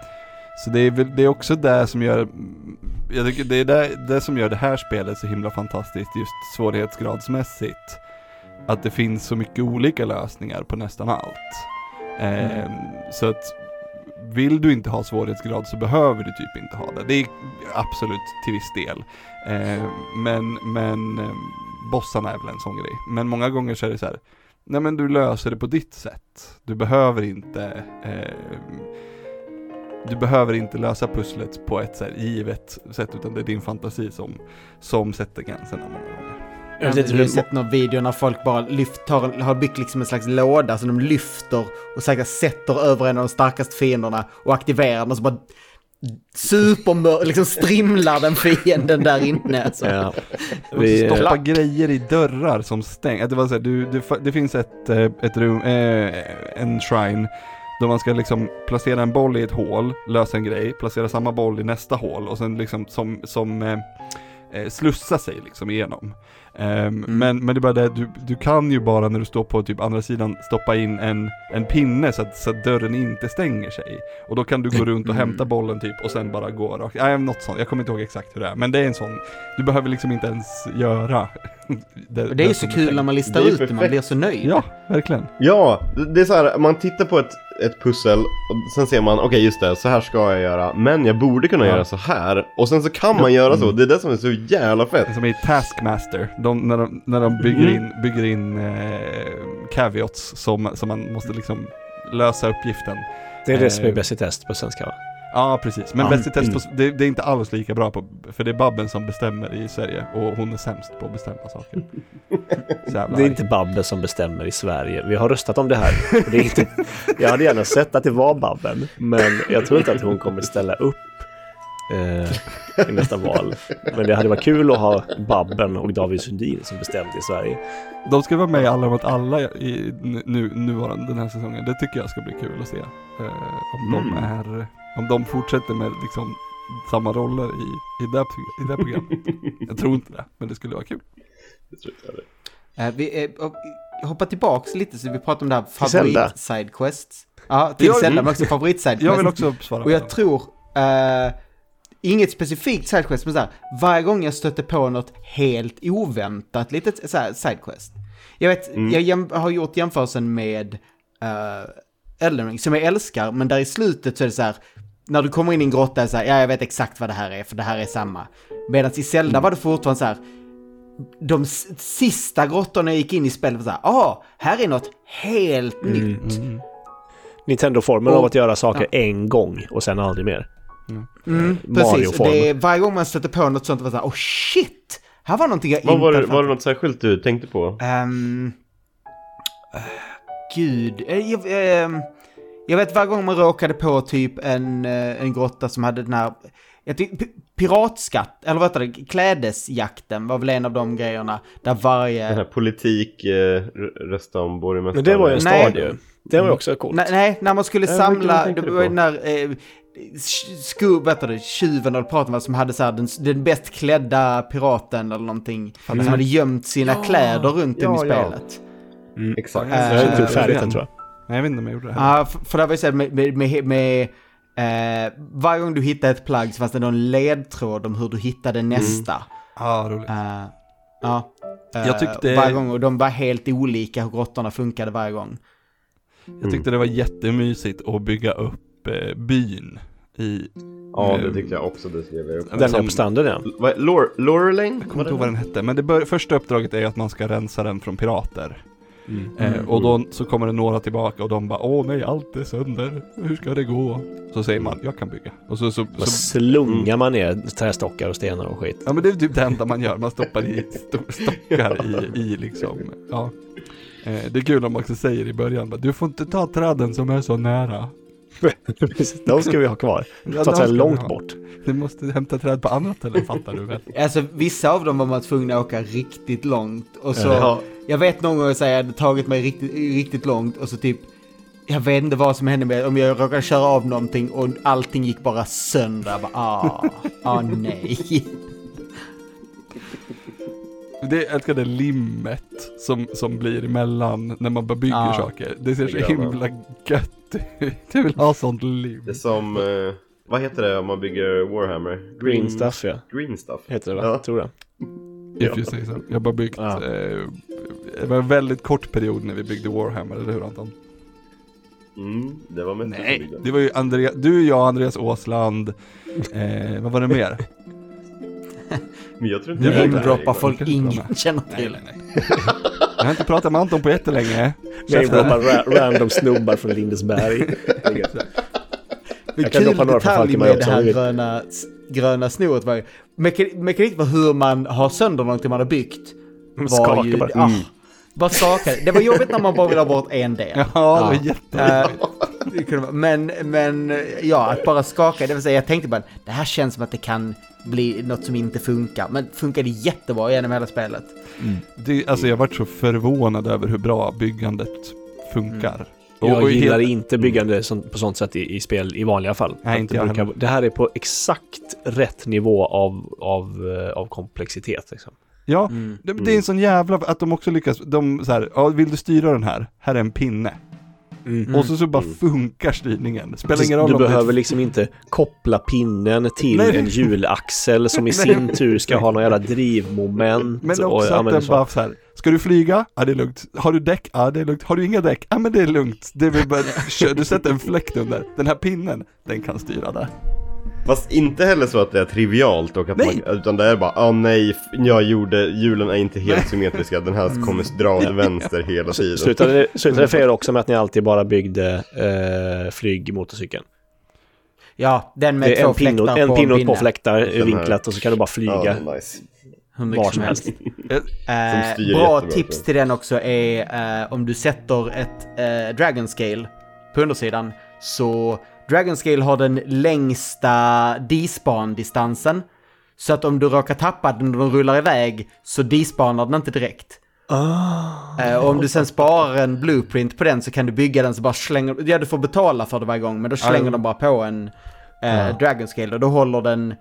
så det är, det är också det som gör, jag tycker det är det, det som gör det här spelet så himla fantastiskt just svårighetsgradsmässigt. Att det finns så mycket olika lösningar på nästan allt. Ehm, Så att vill du inte ha svårighetsgrad så behöver du typ inte ha det. Det är absolut till viss del. Eh, men, men ehm, bossarna är väl en sån grej. Men många gånger så är det så här, Nej men du löser det på ditt sätt. Du behöver inte eh, Du behöver inte lösa pusslet på ett så här givet sätt utan det är din fantasi som, som sätter gränserna många gånger. Jag vet inte har hur sett någon video när folk bara lyfter, har byggt liksom en slags låda som de lyfter och säkert sätter över en av de starkaste fienderna och aktiverar den och så bara supermör, liksom strimlar den fienden där inne. Alltså. Ja. Och Vi, stoppa Klack. grejer i dörrar som stängs. Det, var så här, du, det, det finns ett, eh, ett rum, eh, en shrine då man ska liksom placera en boll i ett hål, lösa en grej, placera samma boll i nästa hål och sen liksom som, som eh, eh, slussa sig liksom igenom. Ehm, men, men det är bara det, du, du kan ju bara när du står på typ andra sidan stoppa in en, en pinne så att, så att dörren inte stänger sig. Och då kan du gå runt och Mm. hämta bollen typ och sen bara gå rakt. Nej, något sånt. Jag kommer inte ihåg exakt hur det är. Men det är en sån, du behöver liksom inte ens göra det. Det är ju så kul när man listar ut det, man blir så nöjd. Ja, verkligen. Ja, det- är så här, man tittar på ett, ett pussel och sen ser man, okej just det, så här ska jag göra, men jag borde kunna Ja. göra så här. Och sen så kan man göra så, det är det som är så jävla fett. Som i Taskmaster, de, när de, när de bygger Mm. in, bygger in eh, caveats som, som man måste liksom lösa uppgiften. det är det som är eh, bäst i test på svenska va? Ja, precis. Men Ja. Bäst i test, på, det, det är inte alls lika bra på, för det är Babben som bestämmer i Sverige och hon är sämst på att bestämma saker. Det är arg. inte Babben som bestämmer i Sverige. Vi har röstat om det här. Det inte, jag hade gärna sett att det var Babben, men jag tror inte att hon kommer ställa upp eh, i nästa val. Men det hade varit kul att ha Babben och David Sundin som bestämde i Sverige. De ska vara med i Alla mot alla i nu, nuvarande den här säsongen. Det tycker jag ska bli kul att se. Eh, om, de Mm. är, om de fortsätter med liksom samma roller i, i, det, i det programmet. jag tror inte det, men det skulle vara kul. Det tror jag det. Eh, vi eh, och, jag hoppar tillbaks lite så vi pratar om det här Zelda. favorit sidequests. Ja, till Jag- Zelda men också favorit sidequest. Jag vill också svara Och på jag den. tror, eh, inget specifikt sidequest, men så här, varje gång jag stöter på något helt oväntat litet så här, sidequest. Jag vet, Mm. jag har gjort jämförelsen med uh, Elden Ring, som jag älskar, men där i slutet så är det så här, när du kommer in i en grotta är det så här, ja jag vet exakt vad det här är, för det här är samma. Medan i Zelda var det fortfarande så här, de sista grottorna jag gick in i spelet var så här, ah, här är något helt Mm. nytt. Nintendo-formen Och- av att göra saker en gång och sen aldrig mer. Mm, precis, Mario-form. det är, varje gång man stöter på något sånt var det så här, oh shit! Här var någonting jag Vad inte var, det, var det något särskilt du tänkte på? Ehm, eh, gud, eh, jag, ehm, jag vet varje gång man råkade på typ en, eh, en grotta som hade den här, jag tyck, pi- piratskatt, eller vad heter det, klädesjakten var väl en av de grejerna där varje... Den här politik, eh, rösta om borgmästare. Men det var ju en stad ju. Det var ju också coolt. Nej, nej, när man skulle samla, det var den där eh, sku, vad det, tjuven eller piraten som hade så här, den, den bäst klädda piraten eller någonting. Som hade gömt sina kläder runt om i ja, ja. spelet. Exakt. Eh, Jag har inte gjort färdigt den tror jag. Nej, jag vet inte om jag gjorde det. Ja, för, för det var ju så här med, med, med, med eh, varje gång du hittade ett plagg så fanns det någon ledtråd om hur du hittade nästa. Ja, roligt. Eh, ja. Eh, Jag tyckte- Varje gång, och de var helt olika hur grottorna funkade varje gång. Jag tyckte det var jättemysigt att bygga upp eh, byn i... Ja, det tyckte jag också. Det skrev jag upp. Den är som- på stranden ja. Vad är- Lore, Lorelane? Jag kommer inte ihåg vad den hette, men det bör, första uppdraget är att man ska rensa den från pirater. Eh, och då så kommer det några tillbaka och de bara Åh nej, allt är sönder. Hur ska det gå? Så säger man, jag kan bygga. Och så, så, så slungar man ner trästockar och stenar och skit. Ja men det är typ det enda man gör, man stoppar i sto- stockar i, i liksom, ja. Eh, det är kul om man också säger i början, du får inte ta träden som är så nära. De ska vi ha kvar. Ja, Så att säga långt ha. bort. Du måste hämta träd på annat eller fattar du väl? Alltså vissa av dem var man tvungen att åka riktigt långt. Och så, Ja. jag vet någon gång att jag hade tagit mig riktigt, riktigt långt och så typ, jag vet inte vad som hände med om jag råkade köra av någonting och allting gick bara sönder. Jag bara, ah, ah nej. Det, jag älskar det limmet som, som blir emellan när man bara bygger Ja. saker. Det ser så Det himla gött ut. Jag vill ha sånt lim. Det är som, eh, vad heter det om man bygger Warhammer? Green stuff ja. Green stuff. Heter det va? Ja. Tror jag. If you say so. Jag har bara byggt, Ja. eh, det var en väldigt kort period när vi byggde Warhammer, eller hur Anton? Mm, det var med Nej, det var ju Andrea, du, jag, Andreas Åsland, eh, vad var det mer? Men jag tror inte Det det där Namedroppar folk ingen känner Nej, till. nej, nej. Jag har inte pratat med Anton på jättelänge. Namedroppar ra random snubbar från Lindesberg. Men Jag kan kul detalj med det här gröna, gröna snoret var ju, meka- mekanik var hur man har sönder någonting man har byggt. Var Skaka ju, ah, Mm. Bara skaka. Det var jobbigt när man bara ville ha bort en del. Ja, det var jätte... Eh, vara- men, men ja, att bara skaka, det vill säga jag tänkte bara, det här känns som att det kan bli något som inte funkar. Men funkade jättebra genom hela spelet. Det, alltså jag varit så förvånad över hur bra byggandet funkar. Och- Jag och gillar helt- inte byggande på sånt sätt i, i spel i vanliga fall. Nej, inte det, brukar, det här är på exakt rätt nivå av, av, eh, av komplexitet. Liksom. Ja, det, det är en sån jävla, att de också lyckas, de så här, ja, vill du styra den här? Här är en pinne. Och så, så bara funkar styrningen. Det spelar ingen roll du om det är- behöver liksom inte koppla pinnen till Nej. en hjulaxel som i sin tur ska ha någon jävla drivmoment. Men och, också ja, att men den så. bara så här, ska du flyga? Ja det är lugnt. Har du däck? Ja det är lugnt. Har du inga däck? Ja men det är lugnt. Det vill bara, du sätter en fläkt under. Den här pinnen, den kan styra där. Fast inte heller så att det är trivialt och att Nej. man, utan det är bara, ah nej, jag gjorde, hjulen är inte helt symmetriska, den här kommer dra åt vänster hela tiden. Slutade, det- slutade det för er också med att ni alltid bara byggde eh, flygmotorcykeln? Ja, den med Det är två en pinne, fläktar en på pinne och pinne. två fläktar vinklat och så kan du bara flyga Ja, nice. Var som helst. Eh, styr bra jättebra tips till den också är eh, om du sätter ett eh, Dragon Scale på undersidan så Dragon Scale har den längsta despawn-distansen. Så att om du råkar tappa den och den rullar iväg så despanar den inte direkt. Eh, och om du sen sparar en blueprint på den så kan du bygga den så bara slänger Ja, du får betala för det varje gång men då slänger de bara på en eh, Dragon Scale och då håller den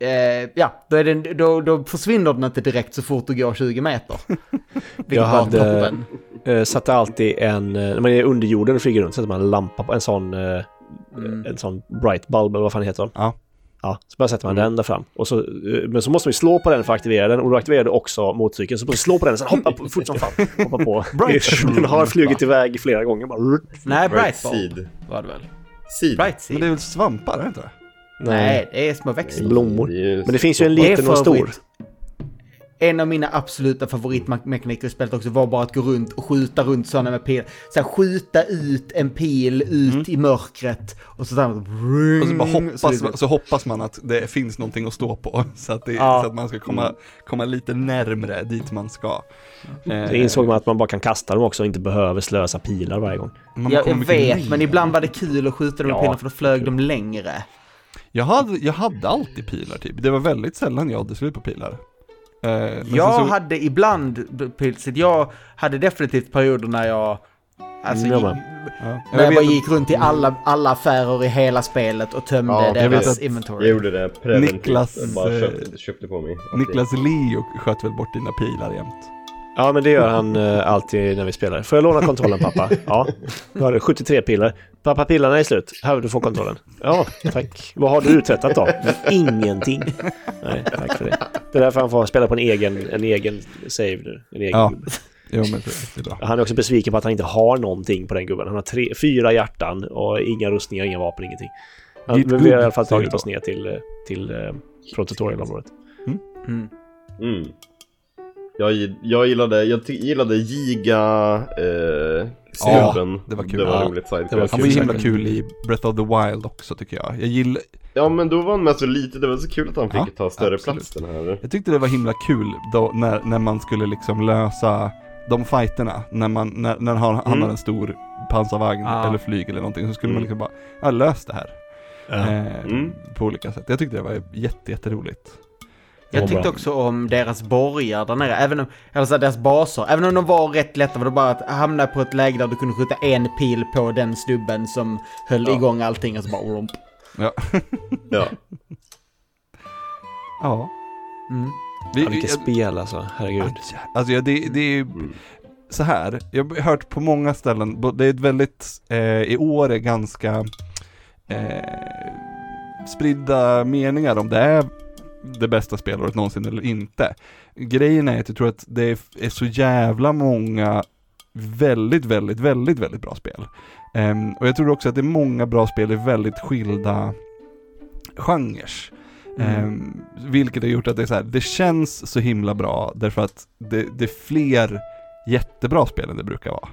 Eh, ja, då, den, då, då försvinner den inte direkt så fort du går 20 meter. Jag hade-. Eh, satte alltid en, när man är under jorden och flyger runt, sätter man en lampa på en sån, eh, en sån bright bulb eller vad fan heter de? Ja. Ja, så bara sätter man den där fram. Och så, eh, men så måste man ju slå på den för att aktivera den och då aktiverar du också motorcykeln. Så måste du slå på den och sen hoppa på, fort som fan. Hoppa på. den har flugit iväg flera gånger bara. Nej, Bright Bright Seed. var det väl? Seed. Bright Men Seed? det är väl svampar, är det inte det? Nej, det är små växter. blommor. Det är ju- Men det finns ju en liten och en för stor. En av mina absoluta favoritmekaniker i spelet också var bara att gå runt och skjuta runt sådana med pil. Så här, skjuta ut en pil ut Mm. i mörkret och så där. Och så, bara hoppas, så så hoppas man att det finns någonting att stå på, så att, det, Ja. så att man ska komma, komma lite närmre dit man ska. Det insåg man att man bara kan kasta dem också och inte behöver slösa pilar varje gång. Man Jag, jag vet, men ibland var det kul att skjuta dem med Ja, pilar för då flög de längre. Jag hade, jag hade alltid pilar typ, det var väldigt sällan jag hade slut på pilar. Eh, men Jag så, hade ibland pilset, jag hade definitivt perioder när jag... Alltså, Mm, gick, med. ja. när jag jag gick runt i alla, alla affärer i hela spelet och tömde Ja, deras inventory. Jag gjorde det preventivt. Niklas, Jag bara eh, köpte, köpte på mig. Niklas Leo sköt väl bort dina pilar jämt. Ja, men det gör han eh, alltid när vi spelar. Får jag låna kontrollen pappa? Ja. Nu har du 73 pilar. Pappa, pilarna är slut. Här, du får kontrollen. Ja, tack. Vad har du uträttat då? Ingenting. Nej, tack för det. Det är därför han får spela på en egen, en egen save nu. En egen Ja. Jo men det, är bra. Han är också besviken på att han inte har någonting på den gubben. Han har tre, fyra hjärtan och inga rustningar, inga vapen, ingenting. Han, men vi har i alla fall tagit oss ner till, eh, till eh, från tutorialområdet. Mm. Mm. Jag, jag gillade, jag gillade Giga eh, snubben. det var kul. Det var Ja, roligt sidequest. det var Han var ju himla kul i Breath of the Wild också tycker jag. Jag gillar, Ja men då var han med så lite, det var så kul att han fick Ja, ta större absolut. plats den här. jag tyckte det var himla kul då när, när man skulle liksom lösa de fighterna, när man, när, när han, han Mm. har en stor pansarvagn Ja. eller flyg eller någonting, så skulle man Mm. liksom bara, ja lös det här. Eh, Mm. På olika sätt. Jag tyckte det var jätte, jätteroligt. Jag tyckte också om deras borgar där nere, även om, eller så här, deras baser, även om de var rätt lätta var det bara att hamna på ett läge där du kunde skjuta en pil på den snubben som höll Ja. igång allting och så bara romp. Ja. Ja. ja. Mm. Vi, Ja, vilket jag- spel alltså, herregud. Alltså ja, det, det är Mm. så här. jag har hört på många ställen, det är ett väldigt, eh, i år är ganska eh, spridda meningar om det är det bästa spelåret någonsin eller inte. Grejen är att jag tror att det är, så jävla många väldigt, väldigt, väldigt, väldigt bra spel. Ehm, och jag tror också att det är många bra spel i väldigt skilda genrer. Ehm, vilket har gjort att det är så här, det känns så himla bra därför att det, det är fler jättebra spel än det brukar vara.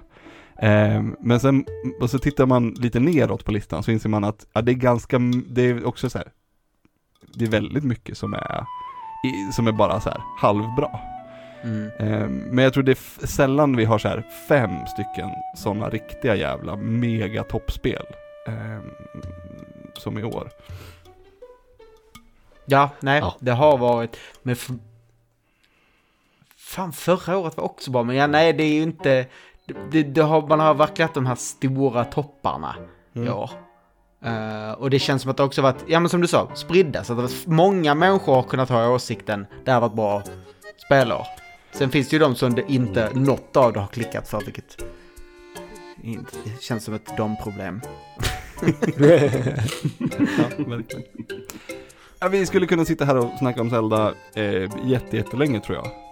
Ehm, men sen, och så tittar man lite neråt på listan så inser man att ja, det är ganska, det är också så här, det är väldigt mycket som är, som är bara så här halvbra. Mm. Ehm, men jag tror det är sällan vi har så här fem stycken sådana riktiga jävla mega toppspel. ehm, som i år. Ja, nej, Ja. det har varit. Men fan, förra året var också bra, men ja, nej, det är ju inte... Det, det, har, man har verkligen haft de här stora topparna Mm. i Uh, och det känns som att det också varit, ja men som du sa, spridda. Så att det många människor har kunnat ha åsikten, det här var ett bra spelår. Sen finns det ju de som det inte, något av det har klickat för, vilket inte, känns som ett dom-problem. Ja, verkligen. Ja, vi skulle kunna sitta här och snacka om Zelda eh, jättelänge tror jag.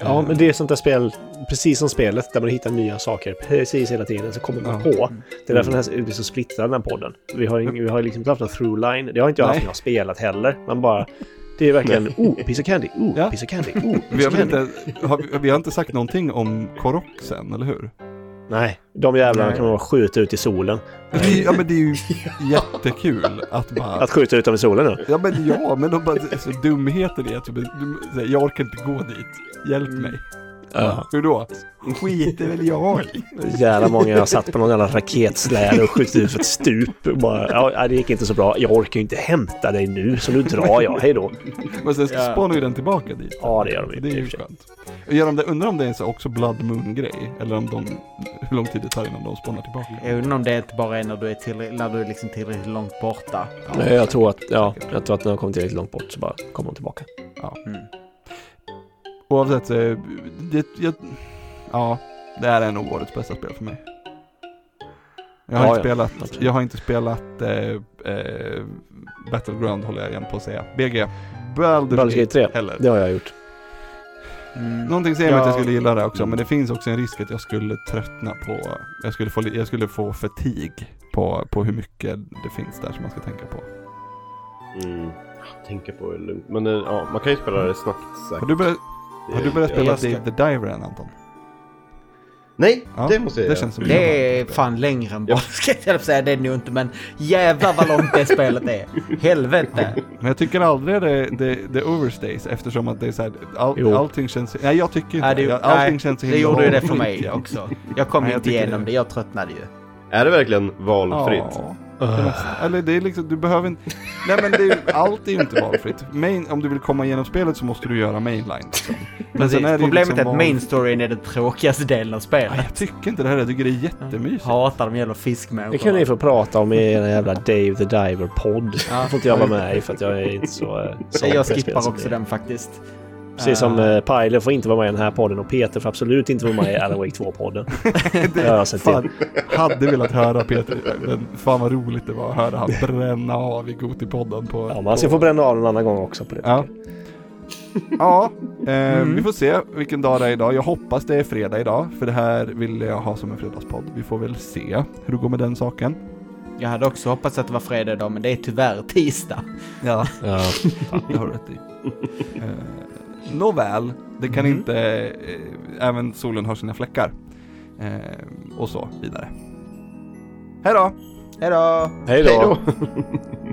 Ja, men det är sånt där spel, precis som spelet, där man hittar nya saker precis hela tiden, så kommer man Ja. på. Det är därför den här, blir så splittrad, den här podden. Vi har, ing- vi har liksom inte haft någon through-line. Det har inte jag haft när jag har spelat heller. Man bara... Det är verkligen, oh, piece of candy, oh, Ja. piece of candy, oh, Vi piece har, of väl candy. inte, har, vi- vi har inte sagt någonting om Koroxen, eller hur? Nej, de jävlarna Nej. kan man bara skjuta ut i solen. Det är, ja men det är ju jättekul att bara... Att skjuta ut dem i solen nu. Ja men ja, men de bara, så dumheten i att säger, jag orkar inte gå dit, hjälp mig. Ja. Hur då? Skiter väl jag. Jävla många jag har satt på någon jävla raketsläde och skjutit ut för ett stup. Och Bara, ja, det gick inte så bra. Jag orkar ju inte hämta dig nu, så nu drar jag. Hej då. Men sen Ja. spanar ju den tillbaka dit. Ja, det gör de ju. det är ju skönt. Gör de det, undrar om det är en så också Blood Moon-grej? Eller om de, hur lång tid det tar innan de spånar tillbaka? Jag undrar om det inte bara är när du är, tillräckligt, när du är liksom tillräckligt långt borta. Nej, jag tror att, ja, jag tror att när de kommer tillräckligt långt bort så bara kommer de tillbaka. Mm. Oavsett, eh, det, jag, ja, det här är nog årets bästa spel för mig. Jag har Ja, inte spelat, jag har inte spelat eh, eh, Battleground håller jag igen på att säga. BG. Baldur's Gate 3, heller. det har jag gjort. Mm. Någonting säger mig att jag Ja. skulle gilla det också, men det finns också en risk att jag skulle tröttna på, jag skulle få, jag skulle få fatig på, på hur mycket det finns där som man ska tänka på. Mm. Tänka på det lugnt. Men eh, ja, man kan ju spela det snabbt Har säkert. du börjat, Har du börjat Ja, spela Dave the Diver än Anton? Nej, Ja, det måste jag Det göra. känns som Det är fan längre än bara, ska jag säga, det är nog inte, men jävlar vad långt det spelet är. Helvete. Men jag tycker aldrig det, det, det overstays eftersom att det är så här, all, allting känns, nej jag tycker inte Nej, det. Allting nej, känns så det gjorde ju det för mig också. Jag kom Nej, inte igenom det. det, jag tröttnade ju. Är det verkligen valfritt? Ja, det mesta. Eller det är liksom, du behöver inte, nej men det är, ju- allt är ju inte valfritt. Main, om du vill komma igenom spelet så måste du göra mainline liksom. Men Precis. sen är det ju Problemet liksom är att val- main storyn är den tråkigaste delen av spelet. Nej, jag tycker inte det här, jag tycker det är jättemysigt. Hatar de jävla Det kan ni få prata om i er jävla Dave the Diver-podd. Ja. Får inte jag vara med i för att jag är inte så... eh, såld på Jag det spelet skippar som också är. den faktiskt. Precis som Eh, uh, Pajler får inte vara med i den här podden och Peter får absolut inte vara med i Alan Wake 2-podden. Det har jag sett till. Fan, hade velat höra Peter, men fan vad roligt det var att höra han bränna av i Gotipodden på... Ja, man ska få bränna av någon annan gång också på det. Ja. Ja, eh, Mm. vi får se vilken dag det är idag. Jag hoppas det är fredag idag, för det här vill jag ha som en fredagspodd. Vi får väl se hur det går med den saken. Jag hade också hoppats att det var fredag idag, men det är tyvärr tisdag. Ja, Ja. det har du rätt i. Eh, Nåväl, det kan Mm. inte, eh, även solen har sina fläckar. Eh, och så vidare. Hej då! Hej Hej då! då!